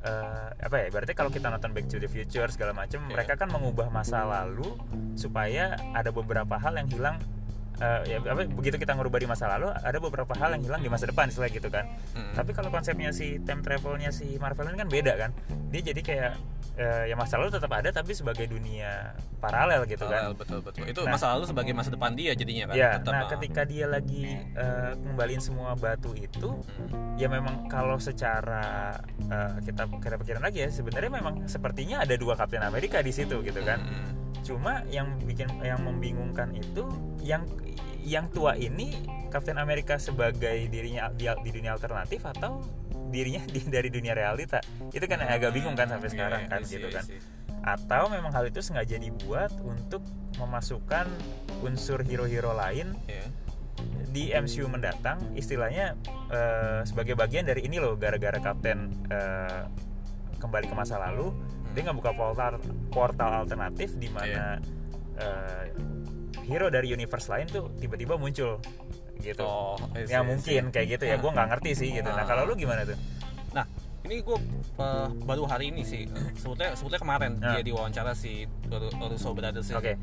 eh, apa ya berarti kalau kita nonton Back to the Future segala macam Iya. mereka kan mengubah masa lalu supaya ada beberapa hal yang hilang eh, ya apa begitu kita ngerubah di masa lalu ada beberapa hal yang hilang di masa depan istilah gitu kan Hmm. tapi kalau konsepnya si time travelnya si Marvel ini kan beda kan dia jadi kayak eh, ya masa lalu tetap ada tapi sebagai dunia paralel gitu kan Paralel, betul betul itu Nah. masa lalu sebagai masa depan dia jadinya kan ya Tetap, nah ah. ketika dia lagi eh, ngembaliin semua batu itu Hmm. ya memang kalau secara eh, kita kita pikirin lagi ya sebenarnya memang sepertinya ada dua Kapten Amerika di situ gitu kan Hmm. Cuma yang bikin yang membingungkan itu yang yang tua ini Kapten Amerika sebagai dirinya di, di dunia alternatif atau dirinya di, dari dunia realita? Itu kan agak bingung kan sampai Iya, sekarang iya, kan I see, gitu I kan. atau memang hal itu sengaja dibuat untuk memasukkan unsur hero-hero lain Iya. di MCU mendatang. Istilahnya eh, sebagai bagian dari ini loh gara-gara kapten eh, kembali ke masa lalu dia nggak buka portal portal alternatif di mana eh, hero dari universe lain tuh tiba-tiba muncul gitu Oh, I see, ya mungkin kayak gitu ya gue nggak ngerti sih gitu nah Ah. kalau lu gimana tuh Nah, ini gue baru hari ini sih sebetulnya sebetulnya kemarin Ah. dia diwawancara si Ru- Russo Brothers ini.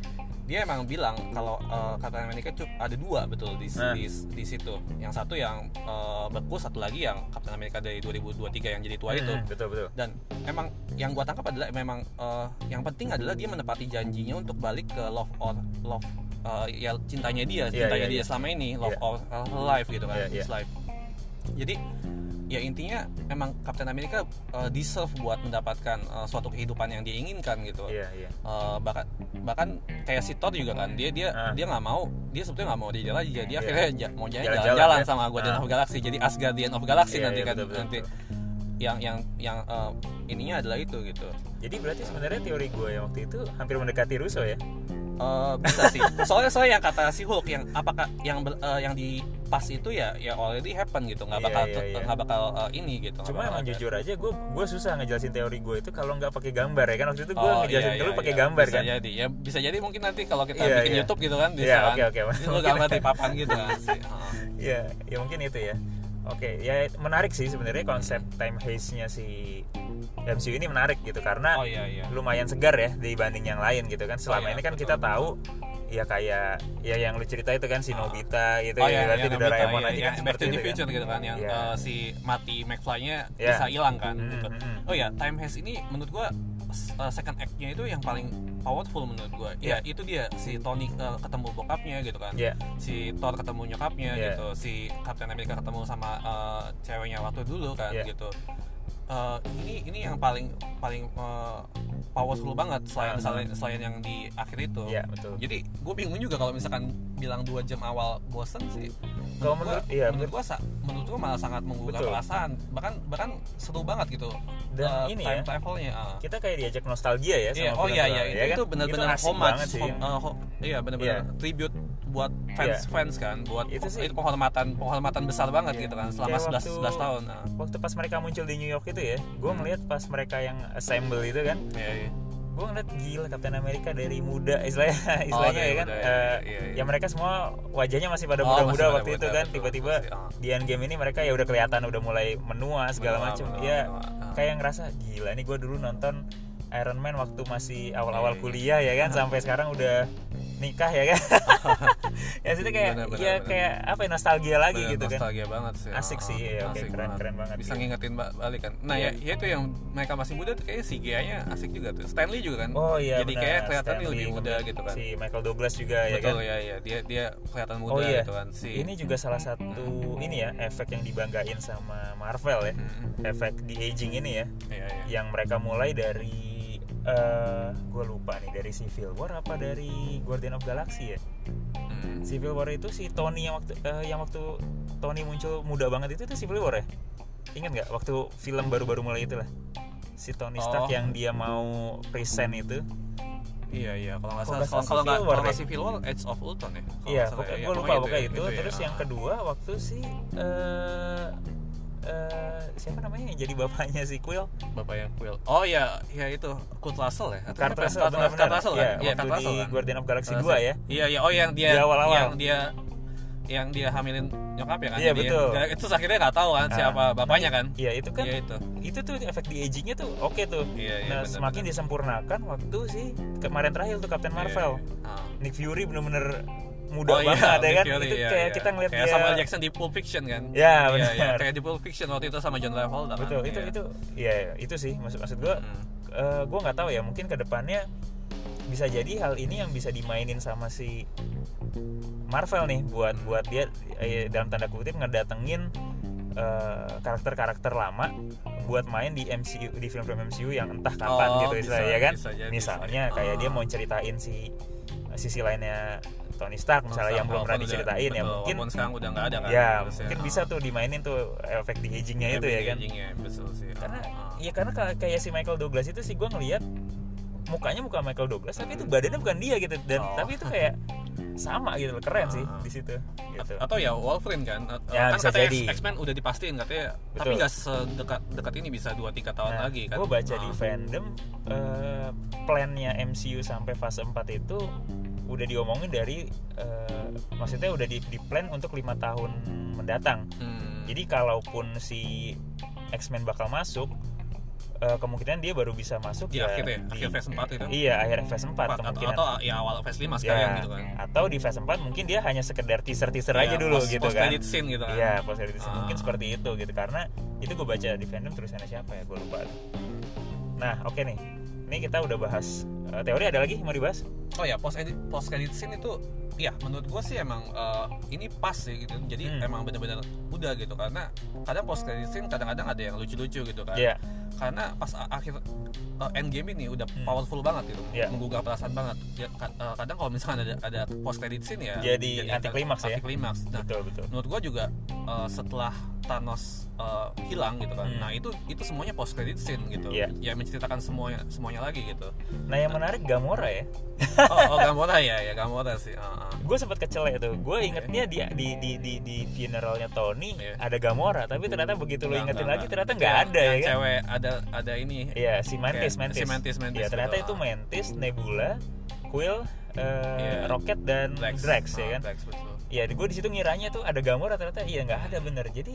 Dia emang bilang kalau uh, Captain America itu ada dua betul di, Ah. di, di situ. Yang satu yang uh, beku, satu lagi yang Captain America dari 2023 yang jadi tua itu. Hmm, betul betul Dan emang yang gua tangkap adalah memang uh, yang penting adalah dia menepati janjinya untuk balik ke love or love uh, ya cintanya dia, Iya, cintanya iya, dia iya. selama ini, love Iya. or uh, life gitu kan, Iya, iya. his life. Jadi ya intinya emang Captain America uh, deserve buat mendapatkan uh, suatu kehidupan yang diinginkan gitu. iya iya Uh, bahkan bahkan kayak si Thor juga kan dia dia Ah. dia nggak mau dia sebetulnya nggak mau dia jalan aja dia Iya. akhirnya ja- mau jalan Jalan-jalan jalan ya. sama Guardian Ah. of Galaxy jadi Asgardian of Galaxy Iya, nanti iya, kan betul, betul, nanti betul. yang yang yang uh, ininya adalah itu gitu jadi berarti sebenarnya teori gue yang waktu itu hampir mendekati Russo ya Uh, bisa sih soalnya soalnya yang kata si Hulk yang apakah yang uh, yang di pas itu ya ya already happen gitu nggak Iya, bakal iya, iya. nggak bakal uh, ini gitu Cuma emang jujur aja gue gue susah ngejelasin teori gue itu kalau nggak pakai gambar ya kan waktu itu gue Oh, ngejelasin iya, ke lu iya, pakai gambar bisa kan. jadi ya bisa jadi mungkin nanti kalau kita bikin. YouTube gitu kan bisa kan oke, oke. Ini lu gambar di papan gitu kan. Iya, ya mungkin itu ya. Oke, ya menarik sih sebenarnya konsep time haze-nya si MCU ini menarik gitu karena oh iya iya lumayan segar ya dibanding yang lain gitu kan. Selama iya, ini kan betul, kita tahu ya kayak ya yang lu cerita itu kan si Nobita gitu Oh ya, iya, berarti yang di Doraemon Nobita, aja iya, kan seperti itu kan. Future gitu kan yang Iya. uh, si mati McFly-nya Iya. bisa hilang kan Hmm, gitu. hmm, hmm. Oh ya, Time Haze ini menurut gua uh, second act-nya itu yang paling powerful menurut gua. Ya, itu dia si Tony uh, ketemu bokapnya gitu kan. Iya. Si Thor ketemu nyokapnya Iya. gitu. Si Captain America ketemu sama uh, ceweknya waktu dulu kan Iya. gitu. Uh, ini ini yang paling paling uh, powerful banget selain Uh-huh. selain selain yang di akhir itu. Iya, betul. Jadi gue bingung juga kalau misalkan bilang dua jam awal bosen sih. Kalau gua- menurut- iya, menurut sa- menurut gua malah sangat menggugah perasaan. Bahkan bahkan seru banget gitu. Dan uh, ini time ya, travelnya. uh. Kita kayak diajak nostalgia ya sama Iya, oh iya iya ya itu, kan? itu benar-benar homage, sih. hom- uh, ho- iya benar-benar Iya. tribute buat fans fans kan, buat Itu itu, sih- penghormatan penghormatan besar banget Iya. gitu kan selama Kayak 11 waktu- 11 tahun. Nah. Waktu pas mereka muncul di New York itu ya, gue ngeliat pas mereka yang assemble itu kan, Iya, iya. gue ngeliat gila Kapten Amerika dari muda istilahnya istilahnya dari ya kan muda, iya, iya, iya. ya mereka semua wajahnya masih pada Oh, muda-muda pada waktu itu muda, kan betul, tiba-tiba ah. di Endgame ini mereka ya udah kelihatan udah mulai menua segala macam ya menua, ah. kayak ngerasa gila nih gue dulu nonton Iron Man waktu masih awal-awal Iya, iya. kuliah ya kan sampai sekarang udah nikah ya kan? Ya itu kayak benar, ya kayak apa ya nostalgia lagi Bener, gitu kan? nostalgia banget sih. Asik Ah, sih, iya, oke, asik keren- keren banget bisa gitu. ngingetin ba- balik kan nah Iya. ya, ya itu yang mereka masih muda tuh kayaknya CGI nya asik juga tuh. Stanley juga kan? Oh iya jadi kayak kelihatan Stanley, lebih muda gitu kan. Si Michael Douglas juga ya betul kan? ya ya. Dia dia kelihatan muda oh iya. gitu kan si ini juga salah satu ini ya efek yang dibanggain sama Marvel ya. Mm, efek di aging ini ya. Iya iya. Yang mereka mulai dari eh gue lupa nih dari Civil War apa dari Guardian of Galaxy ya Mm. Civil War itu si Tony yang waktu eh, yang waktu Tony muncul muda banget itu itu Civil War ya ingat nggak waktu film baru-baru mulai itu lah si Tony Stark Oh. yang dia mau present itu Iya iya kalau nggak salah kalau kalau nggak Civil War kalau nggak. Civil War Age of Ultron ya. Iya nggak salah pokoknya ya. gue lupa Pokoknya pokoknya itu, ya, terus ya. yang kedua waktu si eh eh, siapa namanya yang jadi bapaknya si Quill Bapak yang Quill. Oh iya iya itu Kurt Russell ya. Atau Kurt? Russell Kurt- benar-benar Kurt Russell ya, kan? Iya waktu Kurt di Russell kan. Guardian of Galaxy Kurt 2 ya Iya iya oh yang dia Di awal-awal. yang dia yang dia hamilin nyokap ya kan. Iya, betul. ya, itu akhirnya nggak tahu kan Ah, siapa bapaknya kan. iya itu kan Iya itu. itu tuh efek di agingnya tuh oke tuh Iya iya. nah benar, semakin benar. disempurnakan waktu sih kemarin terakhir tuh Captain Iya, Marvel iya. Ah. Nick Fury bener-bener muda Oh, iya, banget ya Nick kan Fury, itu iya, kayak iya. kita ngeliat kayak dia Samuel Jackson di Pulp Fiction kan. Ya, Iya, benar. iya, kayak di Pulp Fiction waktu itu sama John Travolta kan. betul itu Iya. itu iya iya, itu sih maksud maksud gue Hmm. gue nggak tahu ya mungkin ke depannya bisa jadi hal ini yang bisa dimainin sama si Marvel nih buat buat dia eh, dalam tanda kutip ngedatengin eh, karakter-karakter lama buat main di MCU di film-film MCU yang entah kapan Oh, gitu bisa, istilahnya ya kan bisa jadi misalnya sih. kayak dia Ah. mau ceritain si sisi lainnya Tony Stark misalnya yang belum pernah udah- diceritain ya betul, mungkin sekarang udah nggak ada kan. ya mungkin ah. bisa tuh dimainin tuh efek di agingnya itu ya kan betul sih. karena Ah, ah. ya karena ka- kayak si Michael Douglas itu sih gue ngelihat mukanya muka Michael Douglas tapi itu badannya bukan dia gitu dan Oh. tapi itu kayak sama gitu loh keren sih Ah. di situ gitu atau ya Wolverine kan Uh, Ya, kan bisa katanya jadi. X-Men udah dipastiin katanya Betul. tapi nggak sedekat dekat ini bisa 2-3 tahun nah, lagi kan gue baca Ah. di fandom eh, plannya MCU sampai fase 4 itu udah diomongin dari eh, maksudnya udah di, di plan untuk lima tahun mendatang Hmm. jadi kalaupun si X-Men bakal masuk eh, kemungkinan dia baru bisa masuk Di ya akhir ya, di- akhir phase 4 itu. iya akhir phase 4 Empat, atau, kemungkinan atau ya awal phase 5 ya, sekarang gitu kan atau di phase 4 mungkin dia hanya sekedar teaser-teaser Ya, aja dulu post- gitu post kan credit scene gitu kan Iya, post credit scene. Ah. mungkin seperti itu gitu karena itu gue baca di fandom tulisannya siapa ya gue lupa. Nah oke nih, ini kita udah bahas eh, teori ada lagi mau dibahas? oh ya post edit post credit scene itu ya menurut gue sih emang uh, ini pas sih gitu jadi Hmm. emang bener-bener udah gitu karena kadang post credit scene kadang-kadang ada yang lucu-lucu gitu kan Iya, karena pas akhir uh, end game ini udah Hmm. powerful banget gitu Iya. menggugah perasaan banget ya, ka- uh, kadang kalau misalkan ada ada post credit scene ya Jadi anti klimaks ya? anti klimaks nah betul betul. menurut gua juga uh, setelah Thanos uh, hilang gitu kan Hmm. nah itu itu semuanya post credit scene gitu Iya. ya menceritakan semuanya semuanya lagi gitu Nah yang menarik Gamora ya. oh, oh Gamora ya ya Gamora sih uh, uh. Gue sempat kecel ya tuh. Gue ingetnya di di di di, di funeralnya Tony Iya. ada Gamora, tapi ternyata begitu lo ingetin lagi ternyata nggak Yang- ada ya yang kan? cewek ada ada ini Iya si Mantis Kayak Mantis. si Mantis, Mantis Iya ternyata itu Mantis, Nebula, Quill, eh, Iya. Rocket dan Drax, ya Ah, kan? Drax betul ya gue di situ ngiranya tuh ada Gamora ternyata iya nggak ada bener. Jadi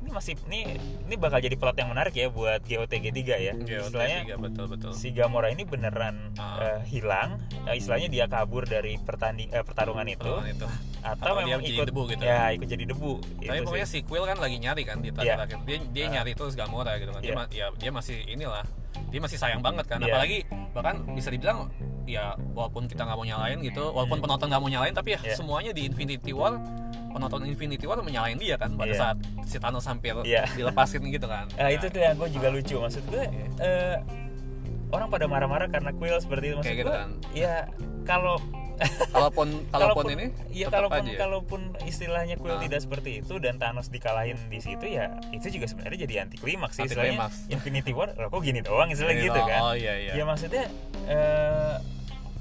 ini masih ini ini bakal jadi plot yang menarik ya buat GOTG 3 ya. Iya, istilahnya tiga, betul betul. si Gamora ini beneran Ah. eh, hilang. Eh, istilahnya dia kabur dari pertanding eh, pertarungan itu. Perlawan itu atau, Atau dia memang jadi ikut debu gitu. ya ikut jadi debu Tapi Itu pokoknya sih. si Quill kan lagi nyari kan di Iya. terakhir dia dia Ah. nyari terus Gamora gitu kan. Dia, Iya. ya, dia masih inilah. Dia masih sayang banget kan. Iya. Apalagi bahkan bisa dibilang ya walaupun kita nggak mau nyalain gitu, walaupun Hmm. penonton nggak mau nyalain tapi ya Iya. semuanya di Infinity War penonton Infinity War menyalain dia kan pada Iya. saat si Thanos hampir Iya. dilepasin gitu kan. Eh, itu Nah, tuh yang gue juga lucu maksud gue Iya. eh, orang pada marah-marah karena Quill seperti itu maksud Kayak gitu gue kan. ya kalau kalaupun kalaupun ini ya kalaupun aja ya. kalaupun istilahnya Quill Ah. tidak seperti itu dan Thanos dikalahin di situ ya itu juga sebenarnya jadi anti klimaks sih Anti istilahnya klimaks. Infinity War loh kok gini doang istilahnya Ini gitu kan Oh iya iya. ya maksudnya eh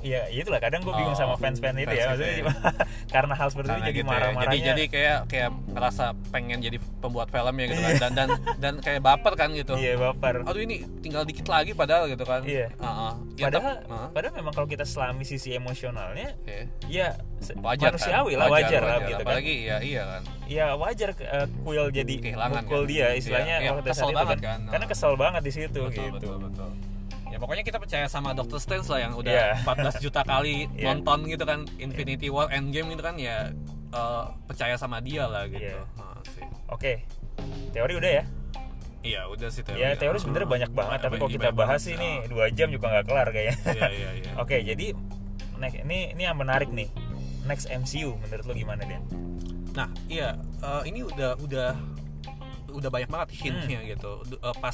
ya itulah kadang gue bingung Oh, sama fans-fans itu ya maksudnya cuma- karena hal seperti itu jadi gitu ya. marah-marahnya jadi jadi kayak kayak ngerasa pengen jadi pembuat filmnya gitu kan dan dan dan kayak baper kan gitu iya baper aduh ini tinggal dikit lagi padahal gitu kan Iya. Heeh. Ya, padahal tep- heeh. padahal memang kalau kita selami sisi emosionalnya Iya. ya wajar manusiawi kan? lah wajar, lah gitu kan apalagi ya iya kan ya wajar eh, Quill jadi Kehilangan mukul kan? dia istilahnya Iya, iya, waktu kesel saat itu banget kan. kan. karena kesel banget di situ betul gitu betul betul ya pokoknya kita percaya sama Doctor Strange lah yang udah Iya. 14 juta kali Iya. nonton gitu kan Infinity War Endgame gitu kan ya eh, percaya sama dia lah gitu Iya. Ah, sih. Oke. Teori udah ya? iya udah sih teori Ya teori sebenarnya banyak banget, tapi kalau kita bahas sih ini dua jam juga nggak kelar kayaknya. iya iya iya Oke, jadi next ini ini yang menarik nih. Next MCU menurut lo gimana Den? Nah, iya eh, ini udah udah udah banyak banget hintnya Hmm. gitu. Eh, pas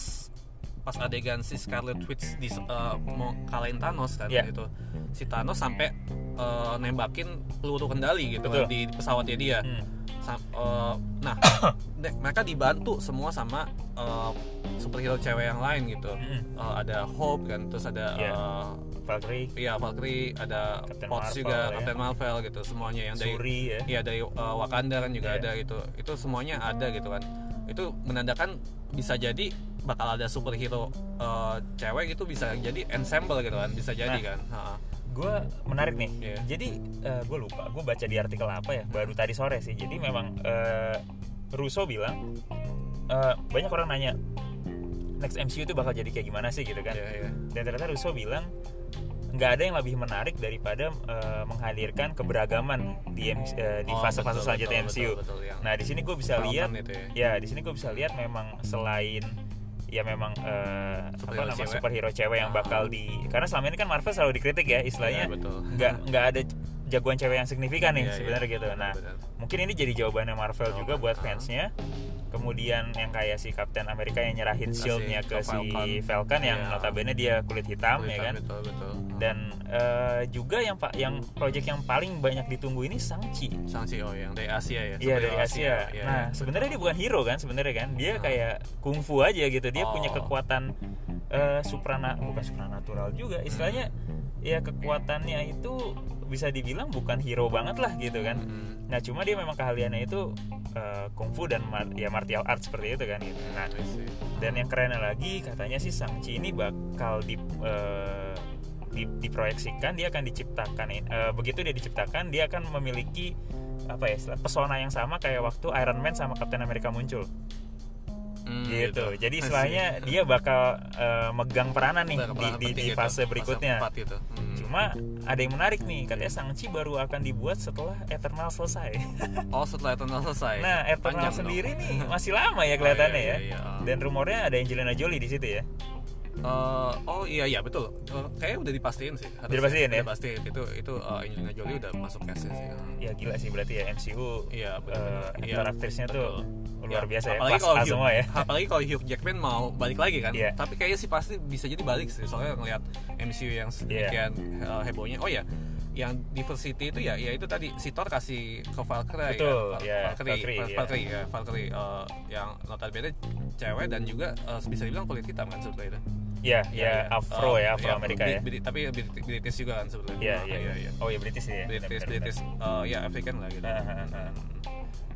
pas adegan si Scarlet Witch di eh, mau kalahin Thanos kan Iya. itu. Si Thanos sampai eh, nembakin peluru kendali gitu Betul. kan di pesawatnya dia. Hmm. Sam- eh, nah, mereka dibantu semua sama eh, superhero cewek yang lain gitu. Hmm. Eh, ada Hope kan, terus ada Iya. eh, Valkyrie, Iya Valkyrie, ada Captain Potts Marvel, juga, ya. Captain Marvel gitu, semuanya yang dari Suri ya. Iya dari uh, Wakanda kan juga Iya. ada gitu. Itu semuanya ada gitu kan. Itu menandakan bisa jadi bakal ada superhero uh, cewek gitu bisa jadi ensemble gitu kan. Bisa jadi Nah. kan. Ha. Gue menarik nih. Iya. Jadi gue lupa, gue baca di artikel apa ya, baru tadi sore sih. Jadi memang eh, Russo bilang eh, banyak orang nanya next MCU itu bakal jadi kayak gimana sih gitu kan? Iya, iya. Dan ternyata Russo bilang nggak ada yang lebih menarik daripada eh, menghadirkan keberagaman di MC, eh, di Oh, fase-fase betul, selanjutnya betul, MCU. betul, betul, yang Nah di sini gue bisa lihat, itu ya. ya di sini gue bisa lihat memang selain ya memang apa Superhero namanya cewek. superhero cewek yang bakal di karena selama ini kan Marvel selalu dikritik ya istilahnya Iya, betul. nggak nggak ada jagoan cewek yang signifikan nih iya. sebenarnya gitu. Nah Benar. mungkin ini jadi jawabannya Marvel Jawaban, juga buat ah. fansnya. Kemudian yang kayak si Captain Amerika yang nyerahin Kasih shieldnya ke, ke si Falcon. Falcon yang Iya. notabene dia kulit hitam Betul, ya kan. Betul, betul. Dan eh, juga yang pak yang project yang paling banyak ditunggu ini Shang-Chi. Shang-Chi oh yang dari Asia ya. Iya dari Asia. Iya, nah iya. sebenarnya dia bukan hero kan sebenarnya kan dia Ah. kayak kungfu aja gitu. Dia punya Oh. kekuatan eh, suprana bukan supranatural juga istilahnya ya kekuatannya itu bisa dibilang bukan hero banget lah gitu kan. Mm-mm. Nah cuma dia memang keahliannya itu eh, kungfu dan mar- ya martial arts seperti itu kan gitu. Nah I see. dan yang kerennya lagi katanya sih Shang-Chi ini bakal di di- diproyeksikan dia akan diciptakan eh, begitu dia diciptakan dia akan memiliki apa ya pesona yang sama kayak waktu Iron Man sama Captain America muncul Hmm, gitu. Jadi I see. istilahnya dia bakal eh, megang peranan nih di, di, di gitu, fase berikutnya. empat gitu. Hmm. Cuma ada yang menarik nih katanya Shang-Chi baru akan dibuat setelah Eternal selesai. oh setelah Eternal selesai. Nah Eternal Panjang sendiri dong. nih masih lama ya kelihatannya Oh, iya, ya. iya, iya. Dan rumornya ada Angelina Jolie di situ ya. Eh, oh iya iya betul. Eh, kayaknya udah dipastiin sih. Dipastiin ya? Udah pastiin. Itu itu eh, Angelina Jolie udah masuk cast sih. Ya gila sih berarti ya MCU Iya. Iya, aktor aktrisnya tuh betul. luar Ya, biasa ya. apalagi kalau Hugh, semua ya. apalagi kalau Hugh Jackman mau balik lagi kan Iya. tapi kayaknya sih pasti bisa jadi balik sih soalnya ngelihat MCU yang sedemikian eh, hebohnya oh ya yang diversity itu ya ya itu tadi si Thor kasih ke Valkyrie Betul, kan? ya, Valkyrie Valkyrie, Val- ya. Valkyrie ya Valkyrie eh, yang notabene cewek dan juga eh, bisa dibilang kulit hitam kan sebetulnya itu Ya, ya, Afro Eh, ya, Afro Amerika ya. Brit- tapi Brit- British juga kan sebetulnya Iya, Ah, iya, iya. Oh ya British ya. British benar, British eh, ya African lah gitu Ah, ah, ah, ah.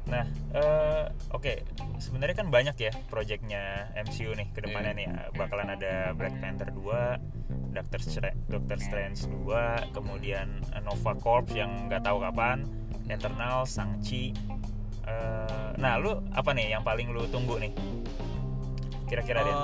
Nah, eh, oke, sebenarnya kan banyak ya proyeknya MCU nih ke depannya Iya. nih. Bakalan ada Black Panther 2, Doctor Strange, Doctor Strange 2, kemudian Nova Corps yang nggak tahu kapan, Eternal, Shang-Chi. Eh, nah, lu apa nih yang paling lu tunggu nih? Kira-kira deh.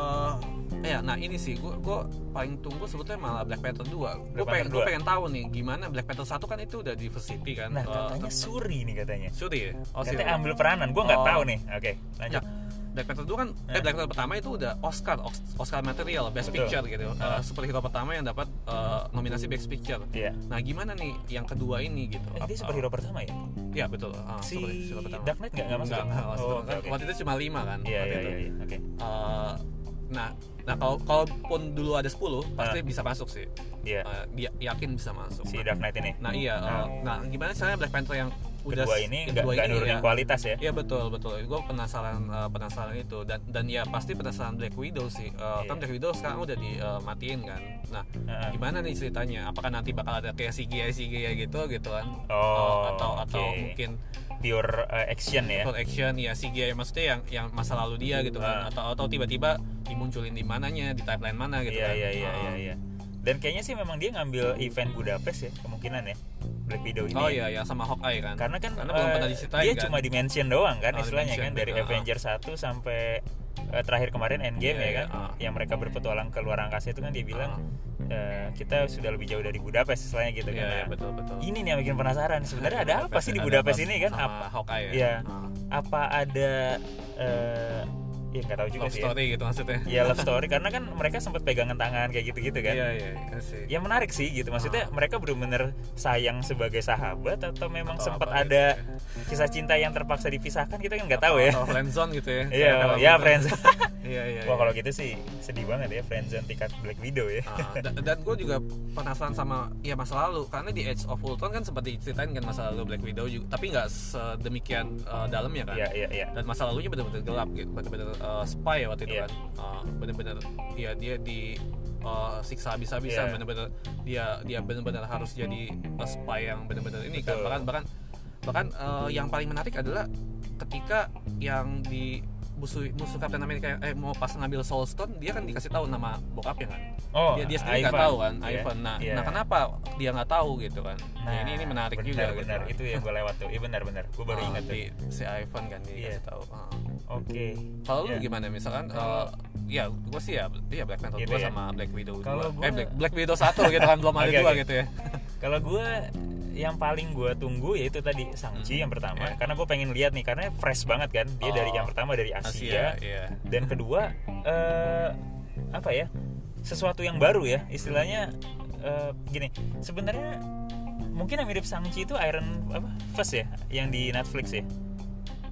Ya, nah ini sih gue gue paling tunggu sebetulnya malah Black Panther 2 Gue pengen, 2. pengen tahu nih gimana Black Panther 1 kan itu udah diversity kan Nah, Eh, katanya ter- Suri nih katanya. Suri ya? Oh, Suri. Katanya ambil peranan, gue nggak Oh. tahu nih. Oke, Ya, lanjut. Black Panther 2 kan eh Eh. Black Panther pertama itu udah Oscar Os- Oscar material Best Betul. Picture gitu Ah. superhero pertama yang dapat eh, nominasi Best Picture Iya. Nah gimana nih yang kedua ini gitu Eh, dia superhero pertama ya? Iya betul Ah, Si superhero pertama. Dark Knight nggak nggak masuk? Nggak, nggak masuk. Oh, Kan oke, oke. Waktu itu cuma 5 kan Iya, waktu iya, itu. iya, iya. Oke. Nah nah kalau kalaupun dulu ada 10 pasti Ah. bisa masuk sih Iya. Eh, dia yakin bisa masuk Si Dark Knight ini. nah iya eh, nah gimana caranya Black Panther yang udah kedua ini nggak kedua nggak ini nurunin ya, kualitas ya Iya betul betul. Gue penasaran eh, penasaran itu dan dan ya pasti penasaran Black Widow sih. Eh, Iya. Kan Black Widow sekarang udah dimatiin kan. Nah Heeh. gimana nih ceritanya? Apakah nanti bakal ada kayak CGI CGI gitu gitu kan? Oh, Eh, atau atau oke. mungkin pure uh, action ya full action ya CGI maksudnya yang yang masa lalu dia gitu kan? Ah. Atau atau tiba-tiba dimunculin di mananya di timeline mana gitu iya kan? iya iya Eh, iya iya dan kayaknya sih memang dia ngambil event Budapest ya kemungkinan ya Black Widow ini Oh iya ya sama Hawkeye kan? karena kan Karena belum eh, pernah diceritain dia kan? cuma dimension doang kan Oh, istilahnya kan dari betul. Avenger 1 sampai eh, terakhir kemarin Endgame Iya, ya iya, kan ah. yang mereka berpetualang ke luar angkasa itu kan dia bilang eh, kita sudah lebih jauh dari Budapest istilahnya gitu Iya, kan iya, Nah, betul betul. ini nih yang bikin penasaran sebenarnya ada apa sih di Budapest ini kan apa Hawkeye ya? Iya. Ah. apa ada eh ya nggak tahu juga Love sih ya. story gitu maksudnya. ya love story karena kan mereka sempat pegangan tangan kayak gitu-gitu kan Iya iya iya sih. ya menarik sih gitu maksudnya mereka benar-benar sayang sebagai sahabat atau memang Atau sempat gitu ada kisah cinta yang terpaksa dipisahkan kita kan nggak tahu ya Atau friendzone gitu ya. iya ya gitu. friends Iya iya. wah iya. kalau gitu sih sedih banget ya friendzone tingkat Black Widow ya Ah, da- dan gue juga penasaran sama ya masa lalu karena di Age of Ultron kan sempat diceritain kan masa lalu Black Widow juga tapi nggak sedemikian uh, dalamnya kan iya iya iya dan masa lalunya benar-benar gelap gitu benar-benar uh, spy waktu itu Iya. kan Uh, benar-benar ya dia di uh, siksa habis-habisan Iya. benar-benar dia dia benar-benar harus jadi uh, spy yang benar-benar ini kan Betul. bahkan bahkan bahkan uh, yang paling menarik adalah ketika yang di musuh musuh Captain America eh mau pas ngambil Soul Stone dia kan dikasih tahu nama bokapnya kan. Oh dia dia sendiri nggak tahu kan Iya, Ivan. Nah, iya. nah kenapa dia nggak tahu gitu kan? Nah, ini ini menarik benar, juga benar. Gitu itu yang gue lewat tuh. Iya benar benar. Gue baru Ah, ingat tuh. di si Ivan kan dia kasih tahu. Ah. oke. Kalau lu Iya. gimana? Misalkan eh, ya gue sih ya iya Black Panther Gitu 2 ya. sama Black Widow 2 Kalau eh gua- Black, Black Widow 1 gitu kan belum ada Oke, dua oke. gitu ya. Kalau gue yang paling gue tunggu yaitu tadi Sangchi Hmm. yang pertama. Iya. karena gue pengen lihat nih karena fresh banget kan. Dia Oh. dari yang pertama dari Asia, Asia iya dan kedua eh apa ya sesuatu yang baru ya istilahnya eh, gini sebenarnya mungkin yang mirip Sangchi itu Iron apa Fist ya yang di Netflix ya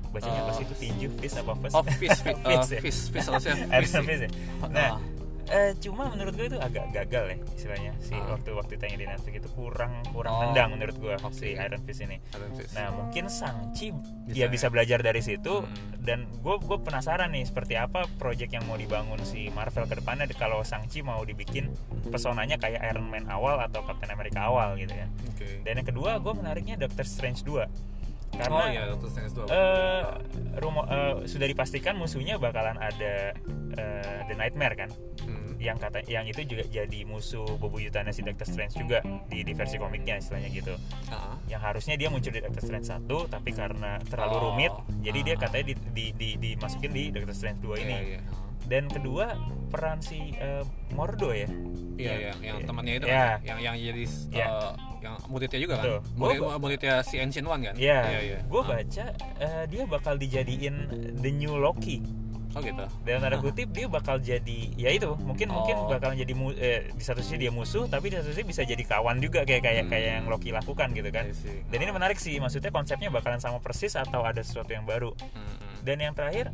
bacanya apa Eh, sih itu tinju Fist apa Fist oh Fist Fist uh, Fist ya? Fist Fist harusnya Iron Fist sih. Fist ya nah Ah. Eh, cuma menurut gue itu agak gagal ya istilahnya si Ah. waktu waktu tayang di Netflix itu kurang kurang Oh. nendang menurut gue Oke. si Iron Fist ini Iron Fist. Nah mungkin Sangchi Bisa dia ya. bisa belajar dari situ Hmm. dan gue gue penasaran nih seperti apa project yang mau dibangun si Marvel ke depannya kalau Sangchi mau dibikin pesonanya kayak Iron Man awal atau Captain America awal gitu kan. Oke. Dan yang kedua gue menariknya Doctor Strange 2 karena oh iya Doctor Strange 2 eh, rumo- eh, sudah dipastikan musuhnya bakalan ada eh, The Nightmare kan Hmm. Yang kata yang itu juga jadi musuh bebuyutannya si Doctor Strange juga di, di versi komiknya istilahnya gitu Ah. yang harusnya dia muncul di Doctor Strange 1 tapi karena terlalu Oh. rumit jadi dia Ah. katanya di, di, di- dimasukin di Doctor Strange 2 ini Iya, iya. dan kedua peran si eh, Mordo ya Iya, iya, yang temannya itu Ya. kan, yang yang jadi Ya. eh, yang muridnya juga Betul. kan, murid, Gua- muridnya si Ancient One kan? ya iya, iya. gue Ah. baca eh, dia bakal dijadiin the new Loki Oh gitu. dalam tanda kutip dia bakal jadi ya itu mungkin mungkin Oh. bakal jadi eh, di satu sisi dia musuh tapi di satu sisi bisa jadi kawan juga kayak kayak Hmm. kayak yang Loki lakukan gitu kan dan ini menarik sih maksudnya konsepnya bakalan sama persis atau ada sesuatu yang baru Hmm, hmm. dan yang terakhir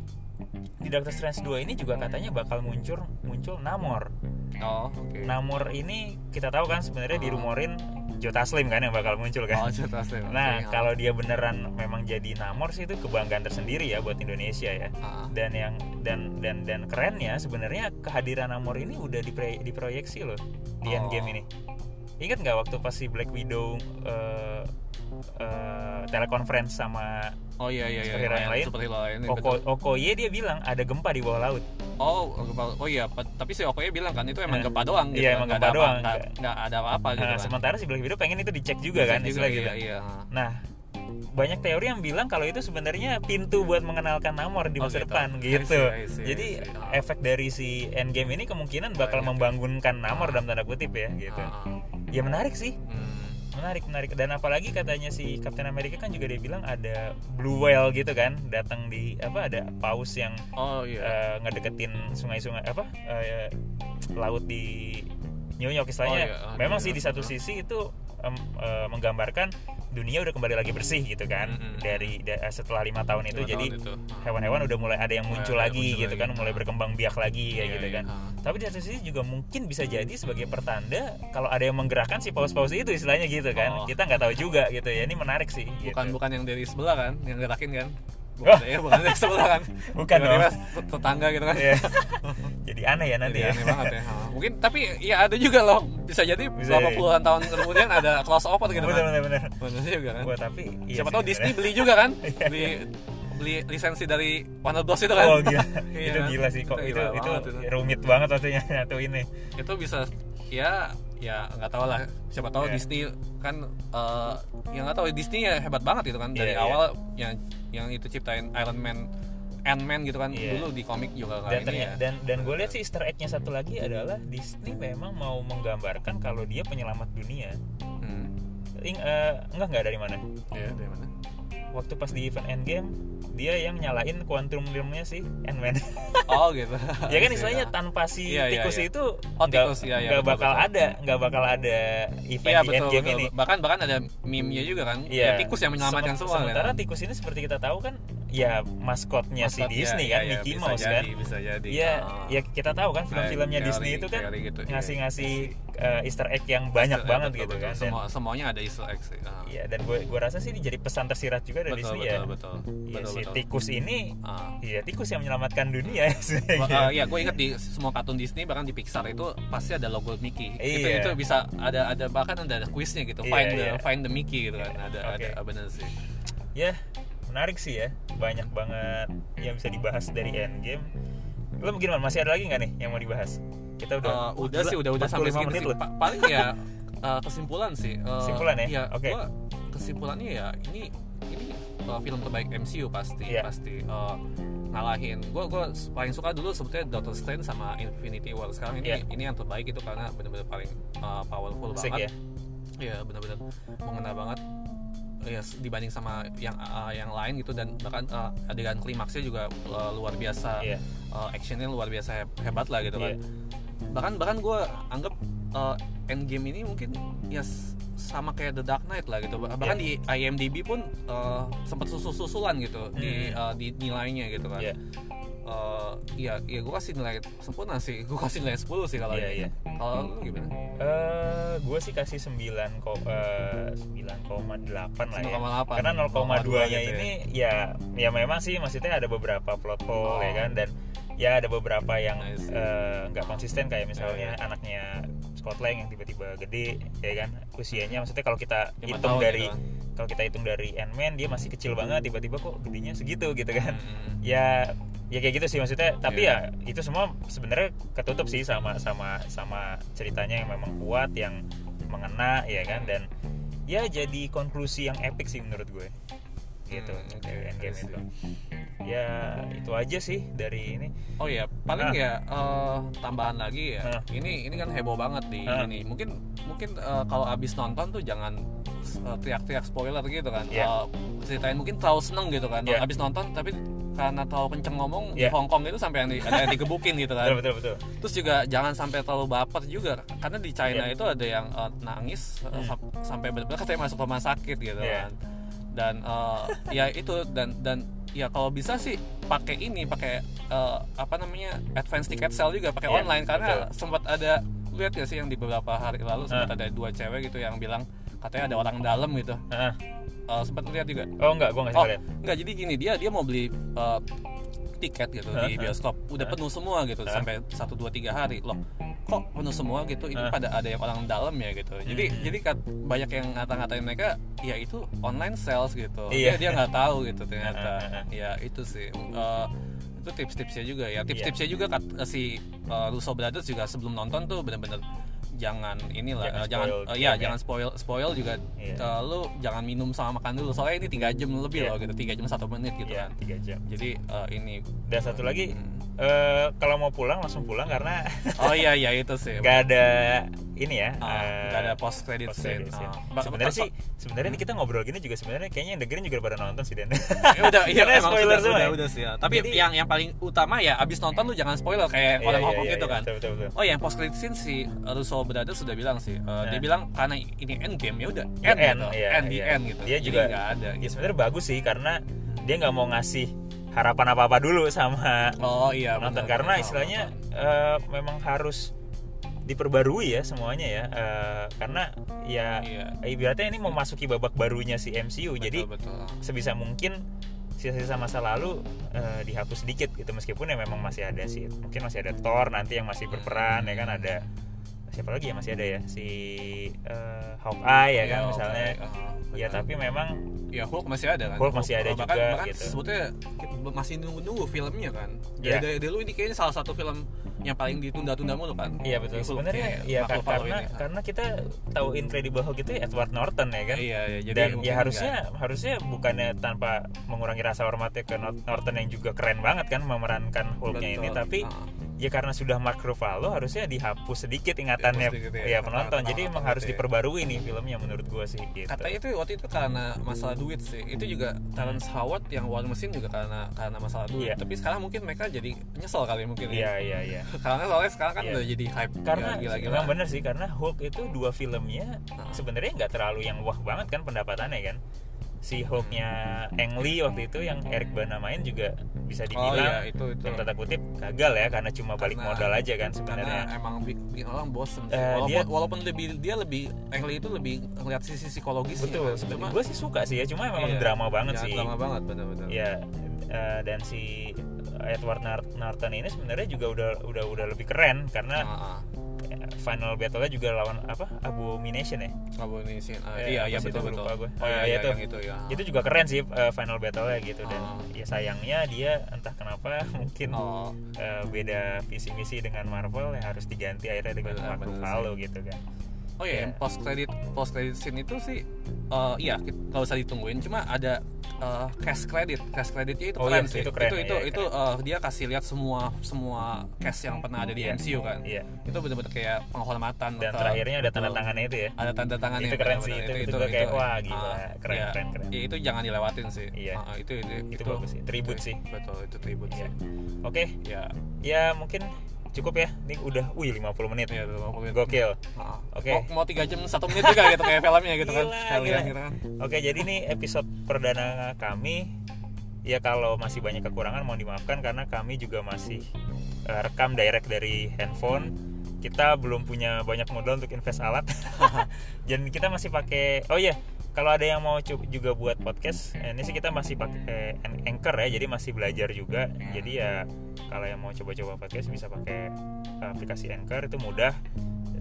di Doctor Strange 2 ini juga katanya bakal muncul muncul Namor. Oh, oke. Namor ini kita tahu kan sebenarnya Oh. dirumorin Joe Taslim kan yang bakal muncul Oh, kan. cerita sih. Nah, Oke, kalau dia beneran memang jadi Namor sih itu kebanggaan tersendiri ya buat Indonesia ya. ah. Dan yang dan dan dan kerennya sebenarnya kehadiran Namor ini udah dipre- diproyeksi loh di Oh. Endgame ini. Ingat nggak waktu pas si Black Widow eh eh, telekonferensi sama Oh iya iya iya. Superhero yang lain? Superhero lain. iya, Oko. Okoye dia bilang ada gempa di bawah laut. Oh, gempa- oh iya, tapi si Okoye bilang kan itu emang Nah, gempa doang gitu. iya, kan, emang gempa doang. nggak- ada apa-apa gitu Nah, kan. sementara si Black Widow pengen itu dicek juga kan, Juga, iya, gitu. Iya, Nah, banyak teori yang bilang kalau itu sebenarnya pintu buat mengenalkan Namor di Oh, masa gitu. depan I gitu. see, I see, I Jadi see. Ah. efek dari si Endgame ini kemungkinan bakal Banyak. membangunkan Namor Ah. dalam tanda kutip ya gitu. Ah. Ya menarik sih. Hmm. Menarik, menarik. Dan apalagi katanya si Captain America kan juga dia bilang ada Blue Whale gitu kan, datang di apa ada paus yang Oh iya. eh, ngedeketin sungai-sungai apa eh, laut di New York istilahnya. Oh, iya. Ah, Memang sih di satu sisi itu em, eh, menggambarkan dunia udah kembali lagi bersih gitu kan Mm-mm. dari da- setelah lima tahun itu Lima jadi tahun itu. Hewan-hewan udah mulai ada yang muncul Mulai ada lagi muncul gitu lagi. kan mulai berkembang biak lagi kayak Iya, gitu iya. kan Ah. tapi di satu sisi juga mungkin bisa jadi sebagai pertanda kalau ada yang menggerakkan si paus-paus itu istilahnya gitu kan Oh. kita nggak tahu juga gitu ya ini menarik sih gitu. Bukan bukan yang dari sebelah kan, yang gerakin kan? Oh. Bukan, ya, bukan dari sebelah kan? Bukan dong. tetangga gitu kan? Iya. jadi aneh ya nanti Jadi ya aneh banget ya. Mungkin tapi ya ada juga loh bisa jadi jadi. puluhan tahun kemudian ada crossover gitu bener kan. bener bener Bener juga kan. Wah, tapi iya Siapa tahu. Disney beli juga kan? beli beli lisensi dari Warner Bros itu kan. Oh gila, Iya itu kan? gila sih kok Itu itu itu, itu. rumit banget waktunya nyatu ini. Itu bisa ya ya nggak tahu lah siapa tahu Iya. Disney kan eh yang nggak tahu Disney ya hebat banget gitu kan dari Iya, iya. awal yang yang itu ciptain Iron Man Ant-Man gitu kan Iya. dulu di komik juga dan ini ya dan dan gue lihat sih Easter egg-nya satu lagi adalah Disney memang mau menggambarkan kalau dia penyelamat dunia. hmm. Ing, eh, enggak enggak dari mana? ya dari mana Waktu pas di event Endgame dia yang nyalain quantum realm-nya si Ant-Man. oh gitu ya kan Iya. istilahnya tanpa si Iya, iya, tikus iya. itu Oh, nggak iya, iya, betul, bakal betul. ada, nggak bakal ada event Iya di betul, Endgame betul. ini. bahkan bahkan ada meme-nya juga kan Iya. ya, tikus yang menyelamatkan semua Sementara kan? tikus ini seperti kita tahu kan ya maskotnya si Maskot, Disney iya, kan, iya, Mickey Mouse jadi, kan. bisa jadi Iya, Ah. ya kita tahu kan film-filmnya Disney itu kan gitu, iya. ngasih-ngasih uh, Easter egg yang banyak Betul, banget betul, gitu betul. kan. Dan, Semua, semuanya ada Easter egg sih. Ah. Iya, dan gue gue rasa sih ini jadi pesan tersirat juga dari betul, Disney betul, ya. betul, Iya, betul, si betul. tikus ini Ah. Iya, tikus yang menyelamatkan dunia. Ah, ya, gue ingat di semua kartun Disney bahkan di Pixar itu pasti ada logo Mickey. Itu Iya. itu bisa ada ada bahkan ada kuisnya gitu. Iya, find the iya. find the Mickey gitu kan. Ada ada benar sih. ya, menarik sih ya. Banyak banget yang bisa dibahas dari Endgame. Lo gimana? Masih ada lagi nggak nih yang mau dibahas? Kita udah Eh, udah sih udah udah sampai 45 segini menit sih. Pa- paling ya eh, kesimpulan sih. Eh, Kesimpulan ya? Iya, Oke. gua kesimpulannya ya ini ini eh, film terbaik MCU pasti Iya. pasti eh, ngalahin. Gue gue paling suka dulu sebetulnya Doctor Strange sama Infinity War. Sekarang ini Iya. ini yang terbaik itu karena benar-benar paling eh, powerful Asik banget. ya. Iya benar-benar mengena banget ya dibanding sama yang uh, yang lain gitu dan bahkan uh, adegan klimaksnya juga uh, luar biasa Iya. uh, actionnya luar biasa heb- hebat lah gitu kan Iya. bahkan bahkan gue anggap uh, Endgame ini mungkin ya sama kayak The Dark Knight lah gitu bahkan Iya. di IMDb pun uh, sempat susul-susulan gitu di Hmm. uh, di nilainya gitu kan Iya. Uh, ya ya gue kasih nilai sempurna sih gue kasih nilai 10 sih kalau Iya, ini iya. kalau lu gimana Eh, gue sih kasih 9 ko, eh, 9,8 lah ya. 9,8. Karena 0,2 nya gitu ya. ini ya ya memang sih maksudnya ada beberapa plot hole Oh. ya kan dan ya ada beberapa yang I see. eh, nggak konsisten kayak misalnya Iya, iya. anaknya Scott Lang yang tiba-tiba gede ya kan? Usianya maksudnya kalau kita hitung dari gitu. kalau kita hitung dari Ant-Man dia masih kecil banget tiba-tiba kok gedenya segitu gitu kan? Hmm. ya ya kayak gitu sih maksudnya. Tapi Iya. ya itu semua sebenarnya ketutup sih sama sama sama ceritanya yang memang kuat yang mengena ya kan? Dan ya jadi konklusi yang epic sih menurut gue gitu Hmm, oke, dari Endgame I see. itu ya itu aja sih dari ini Oh ya, paling Ah. ya eh, tambahan lagi ya. Ah. Ini ini kan heboh banget di Ah. ini. Mungkin mungkin eh, kalau abis nonton tuh jangan eh, teriak-teriak spoiler gitu kan. Iya. Eh, ceritain mungkin terlalu seneng gitu kan. Iya. Abis nonton tapi karena terlalu kenceng ngomong di Iya. Hongkong itu sampai yang di, ada yang digebukin gitu kan. betul betul betul Terus juga jangan sampai terlalu baper juga karena di China Iya. itu ada yang eh, nangis Hmm. sam- sampai benar-benar katanya masuk rumah sakit gitu Iya. kan. Dan eh, ya itu dan dan ya kalau bisa sih pakai ini pakai eh, apa namanya advance ticket sale juga pakai Iya, online karena betul. sempat ada lihat ya sih yang di beberapa hari lalu sempat Ah. ada dua cewek gitu yang bilang katanya ada orang dalam gitu Ah. Eh, sempat lihat juga oh enggak gue nggak Oh, lihat enggak jadi gini dia dia mau beli uh, tiket gitu di bioskop. Udah penuh semua gitu sampai 1 2 3 hari. Loh kok penuh semua gitu? Ini pada ada yang orang dalam ya gitu. Jadi Hmm. jadi kat, banyak yang ngata-ngatain mereka ya itu online sales gitu. Iya. dia dia nggak tahu gitu ternyata. Hah. ya itu sih. Uh, itu tips-tipsnya juga ya. Tips-tipsnya juga kat, si uh, Russo Brothers juga sebelum nonton tuh bener-bener jangan inilah Jangan uh, jangan uh, ya ya. jangan spoil spoil juga Iya. uh, lu jangan minum sama makan dulu soalnya ini tiga jam lebih Iya. loh gitu tiga jam satu menit gitu Iya, kan tiga jam jadi uh, ini dan satu lagi Hmm. eh, kalau mau pulang langsung pulang karena oh iya iya itu sih nggak ada ini ya Ah, eh, nggak ada post credit post scene. scene. Ah. Ba- sebenarnya sih sebenarnya ini kita ngobrol gini juga sebenarnya kayaknya yang dengerin juga pada nonton sih Dan Ya udah iya emang spoiler sudah, semua udah, ya. udah sih ya. tapi Jadi- yang yang paling utama ya abis nonton lu jangan spoiler kayak Iya, orang iya, Hongkong iya, gitu iya, kan betul, betul, betul. oh yang post credit scene si Russo Brothers sudah bilang sih uh, dia Nah. bilang karena ini end game ya udah Ya, end, end, gitu iya, end iya. end gitu Dia Jadi juga- nggak ada ya gitu. sebenarnya bagus sih karena dia nggak mau ngasih harapan apa apa dulu sama oh iya penonton karena istilahnya eh, memang harus diperbarui ya semuanya ya Eh, karena ya Iya. ibaratnya ini memasuki babak barunya si MCU jadi betul, betul. sebisa mungkin sisa-sisa masa lalu eh, dihapus sedikit gitu meskipun ya memang masih ada sih mungkin masih ada Thor nanti yang masih berperan ya kan ada siapa lagi ya masih ada ya si eh, Hawkeye ya kan Iya, misalnya oke, ah, ya tapi memang ya Hulk masih ada kan Hulk masih ada bahkan, juga, bahkan gitu. sebetulnya masih nunggu-nunggu filmnya kan Iya. dari, dari dulu ini kayaknya salah satu film yang paling ditunda-tunda mulu kan Iya betul. Hulk, Sebenarnya ya Ruffalo karena ini. karena kita tahu Incredible Hulk itu Edward Norton ya kan. iya, iya, jadi Dan ya harusnya harusnya bukannya tanpa mengurangi rasa hormatnya ke Nor- Norton yang juga keren banget kan memerankan Hulknya ini, betul. tapi Ah. Ya karena sudah Mark Ruffalo harusnya dihapus sedikit ingatannya Dihapus sedikit ya, ya penonton. Jadi apa emang gitu harus ya. diperbarui nih filmnya menurut gua sih gitu. Kata itu waktu itu karena masalah duit sih. Itu juga Terrence Howard yang War Machine juga karena karena masalah duit. Iya. Tapi sekarang mungkin mereka jadi nyesel kali mungkin. Iya ya. iya iya. Karena soalnya sekarang kan Iya. udah jadi hype Karena gila-gila. memang bener sih karena Hulk itu dua filmnya Ah. sebenarnya nggak terlalu yang wah banget kan pendapatannya kan. Si Hulknya Ang Lee waktu itu yang Eric Bana main juga bisa Oh dibilang iya itu itu. tanda kutip gagal ya karena cuma balik Karena- modal aja kan sebenarnya emang bikin, orang bosen sih. Eh, walaupun, dia- walaupun lebih dia lebih Engli itu lebih ngeliat sisi psikologisnya. betul kan. Cuma gue sih suka sih ya cuma memang iya, drama banget ya, sih Drama banget benar-benar. ya eh, dan si Edward Norton ini sebenarnya juga udah udah udah lebih keren karena Ah, ah. Final battle-nya juga lawan apa Abomination ya Abomination. Ah, Eh, iya iya itu? betul betul. Gue. Oh Eh, iya, iya iya yang itu ya. itu juga keren sih eh, final battle-nya gitu dan Ah. ya sayangnya dia entah kenapa mungkin Oh. eh, beda visi misi dengan Marvel yang harus diganti akhirnya dengan benar Ruffalo gitu kan Oh iya, Iya. yang post credit post credit scene itu sih eh iya nggak usah ditungguin. Cuma ada eh, cash credit. Cash creditnya itu Oh keren iya, sih itu keren, itu iya, itu, eh, dia kasih lihat semua semua cash yang pernah ada di Iya, MCU kan. Iya. Itu benar-benar kayak penghormatan dan ke- terakhirnya ada tanda betul. tangannya itu ya? Ada tanda tangannya Itu keren sih, benar-benar. itu- itu gua kayak, wah, gila, keren, iya. keren, keren. Iya, itu jangan dilewatin sih. Iya. Ah, itu, itu Itu bagus sih, tribute itu- sih. betul itu tribute Iya. sih. Oke. Ya ya mungkin cukup ya ini udah wih 50 menit Iya, itu 50 menit. gokil Ah. Oke. mau, mau 3 jam 1 menit juga gitu kayak filmnya gitu kan Gila, sekalian gila. gitu kan Oke, jadi ini episode perdana kami. Ya kalau masih banyak kekurangan mohon dimaafkan karena kami juga masih eh, rekam direct dari handphone. Kita belum punya banyak modal untuk invest alat. Dan kita masih pakai Oh iya, kalau ada yang mau juga buat podcast, eh, ini sih kita masih pakai An- Anchor ya, jadi masih belajar juga. Jadi ya kalau yang mau coba-coba podcast bisa pakai eh, aplikasi Anchor itu mudah.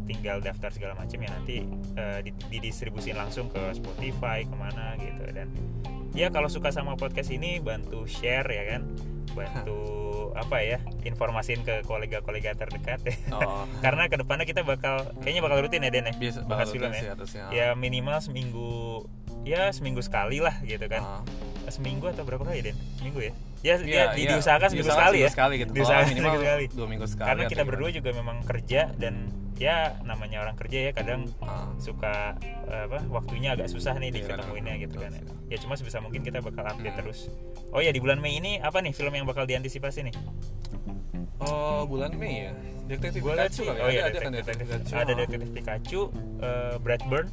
Tinggal daftar segala macam ya nanti eh, di- didistribusin langsung ke Spotify ke mana gitu. Dan ya kalau suka sama podcast ini bantu share ya kan bantu apa ya informasin ke kolega-kolega terdekat ya oh karena ke depannya kita bakal kayaknya bakal rutin ya Den ya biasa bakal film ya sih ya minimal seminggu ya seminggu sekali lah gitu kan Ah. seminggu atau berapa kali Den minggu ya ya, Iya, ya, di- iya. diusahakan seminggu Diusahakan sekali ya sekali gitu. Diusahakan Oh, minimal seminggu sekali. dua minggu sekali. karena kita gimana. berdua juga memang kerja dan ya namanya orang kerja ya kadang Ah. suka apa waktunya agak susah nih Iya, diketemuinnya gitu kan ya. ya cuma sebisa mungkin kita bakal update Hmm. terus oh ya di bulan Mei ini apa nih film yang bakal diantisipasi nih Oh, bulan Mei ya. Detektif Pikachu sih kali. oh iya ada, ada kan detektif, Detektif Pikachu. ada detektif Pikachu eh, Brightburn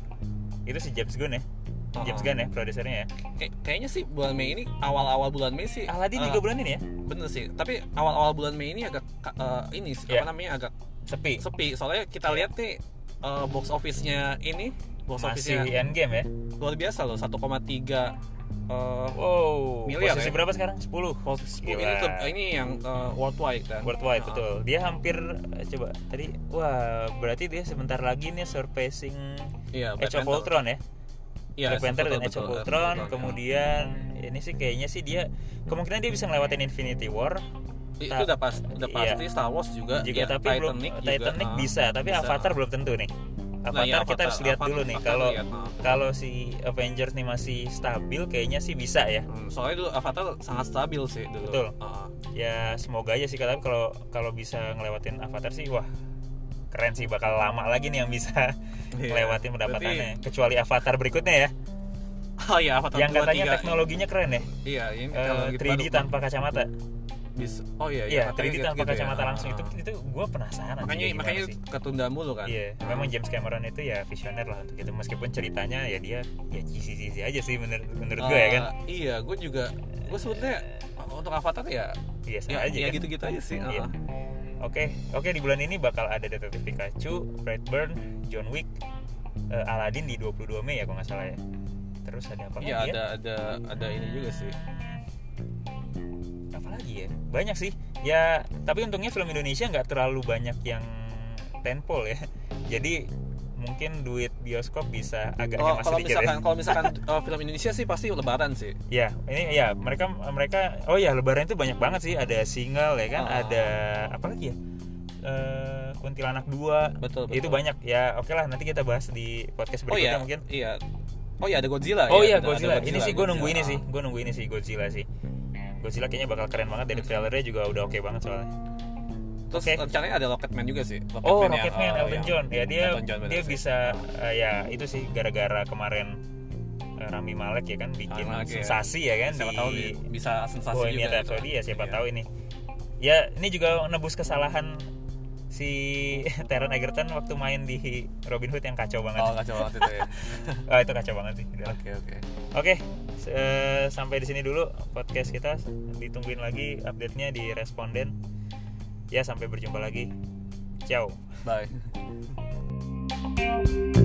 itu si James Gunn ya Ah. James Gunn ya produsernya ya Kay- kayaknya sih bulan Mei ini awal-awal bulan Mei sih. Aladdin ah, juga bulan ini ya Bener sih. Tapi awal-awal bulan Mei ini agak eh, ini Iya. apa namanya agak sepi sepi. Soalnya kita lihat nih eh, box office-nya ini box masih office-nya Endgame ya luar biasa loh 1,3 eh wow Miliar posisi ya? berapa sekarang 10 pos- ini Gila. tuh ini yang eh, worldwide kan. worldwide Ah. betul dia hampir coba tadi wah berarti dia sebentar lagi nih surpassing Iya, Age of. Ultron ya Iya, Black Panther dan Age of Ultron betul. kemudian ini sih kayaknya sih dia kemungkinan dia bisa ngelewatin Infinity War itu udah pas udah iya. pasti Star Wars juga juga ya, tapi belum Titanic juga, Titanic ah, bisa tapi bisa. Avatar belum tentu nih. Avatar, Nah, iya, kita harus lihat Avatar- dulu nih Avatar kalau ah. kalau si Avengers nih masih stabil kayaknya sih bisa ya. Hmm, soalnya dulu Avatar sangat stabil sih dulu. Betul. Ah, ya semoga aja sih tapi kalau kalau bisa ngelewatin Avatar sih wah keren sih bakal lama lagi nih yang bisa Iya. ngelewatin pendapatannya. Kecuali Avatar berikutnya ya. Oh iya Avatar yang 2, katanya 3. teknologinya keren ya. Iya ini Eh, kalau gitu 3D baru- tanpa kacamata bisa oh iya iya katanya 3D gitu- tanpa gitu ya. kacamata Ah, langsung itu ah. itu gue penasaran sih makanya gimana makanya sih. ketunda mulu kan Iya, Ah. memang James Cameron itu ya visioner lah untuk itu meskipun ceritanya ya dia ya cheesy-cheesy aja sih menurut menurut gue ya kan. Eh, iya gue juga gue sebetulnya untuk Avatar ya Biasa ya, aja ya kan. gitu-gitu aja sih Iya. ah. Oke, oke di bulan ini bakal ada Detektif Pikachu, Brightburn, John Wick, eh, Aladdin di 22 Mei ya kalau nggak salah ya. Terus ada apa Iya lagi ya? ada ada ada ini juga sih Apa lagi ya? Banyak sih. Ya, tapi untungnya film Indonesia nggak terlalu banyak yang tentpole ya jadi mungkin duit bioskop bisa agak hemat kalau sedikit misalkan ya kalau misalkan uh, film Indonesia sih pasti lebaran sih ya ini ya mereka mereka oh ya lebaran itu banyak banget sih ada single ya kan Ah. ada apa lagi ya Eh, kuntilanak 2 Betul, itu betul. banyak ya oke lah nanti kita bahas di podcast oh berikutnya iya mungkin iya oh iya ada Godzilla Oh iya ya, ada- Godzilla. ada Ini sih gue nunggu ini Godzilla. sih. Gue nunggu ini sih Godzilla sih. Godzilla kayaknya bakal keren banget dari trailernya juga udah oke banget soalnya. terus Oke. rencananya ada Rocketman juga sih Oh Rocketman yang, Rocketman uh, Elton yang- John ya dia Elton John, dia sih. bisa eh, ya itu sih gara-gara kemarin eh, Rami Malek ya kan bikin Rami Malek, ya. sensasi ya kan siapa di tahu bisa sensasi Bohemian juga Rhapsody ya siapa Iya. tahu ini. Ya ini juga nebus kesalahan si Taron Egerton waktu main di Robin Hood yang kacau banget. oh kacau banget itu ya Ah, itu kacau banget sih. Oke oke Oke, se- eh, sampai di sini dulu podcast kita. Ditungguin lagi update-nya di responden. Ya, sampai berjumpa lagi. Ciao. bye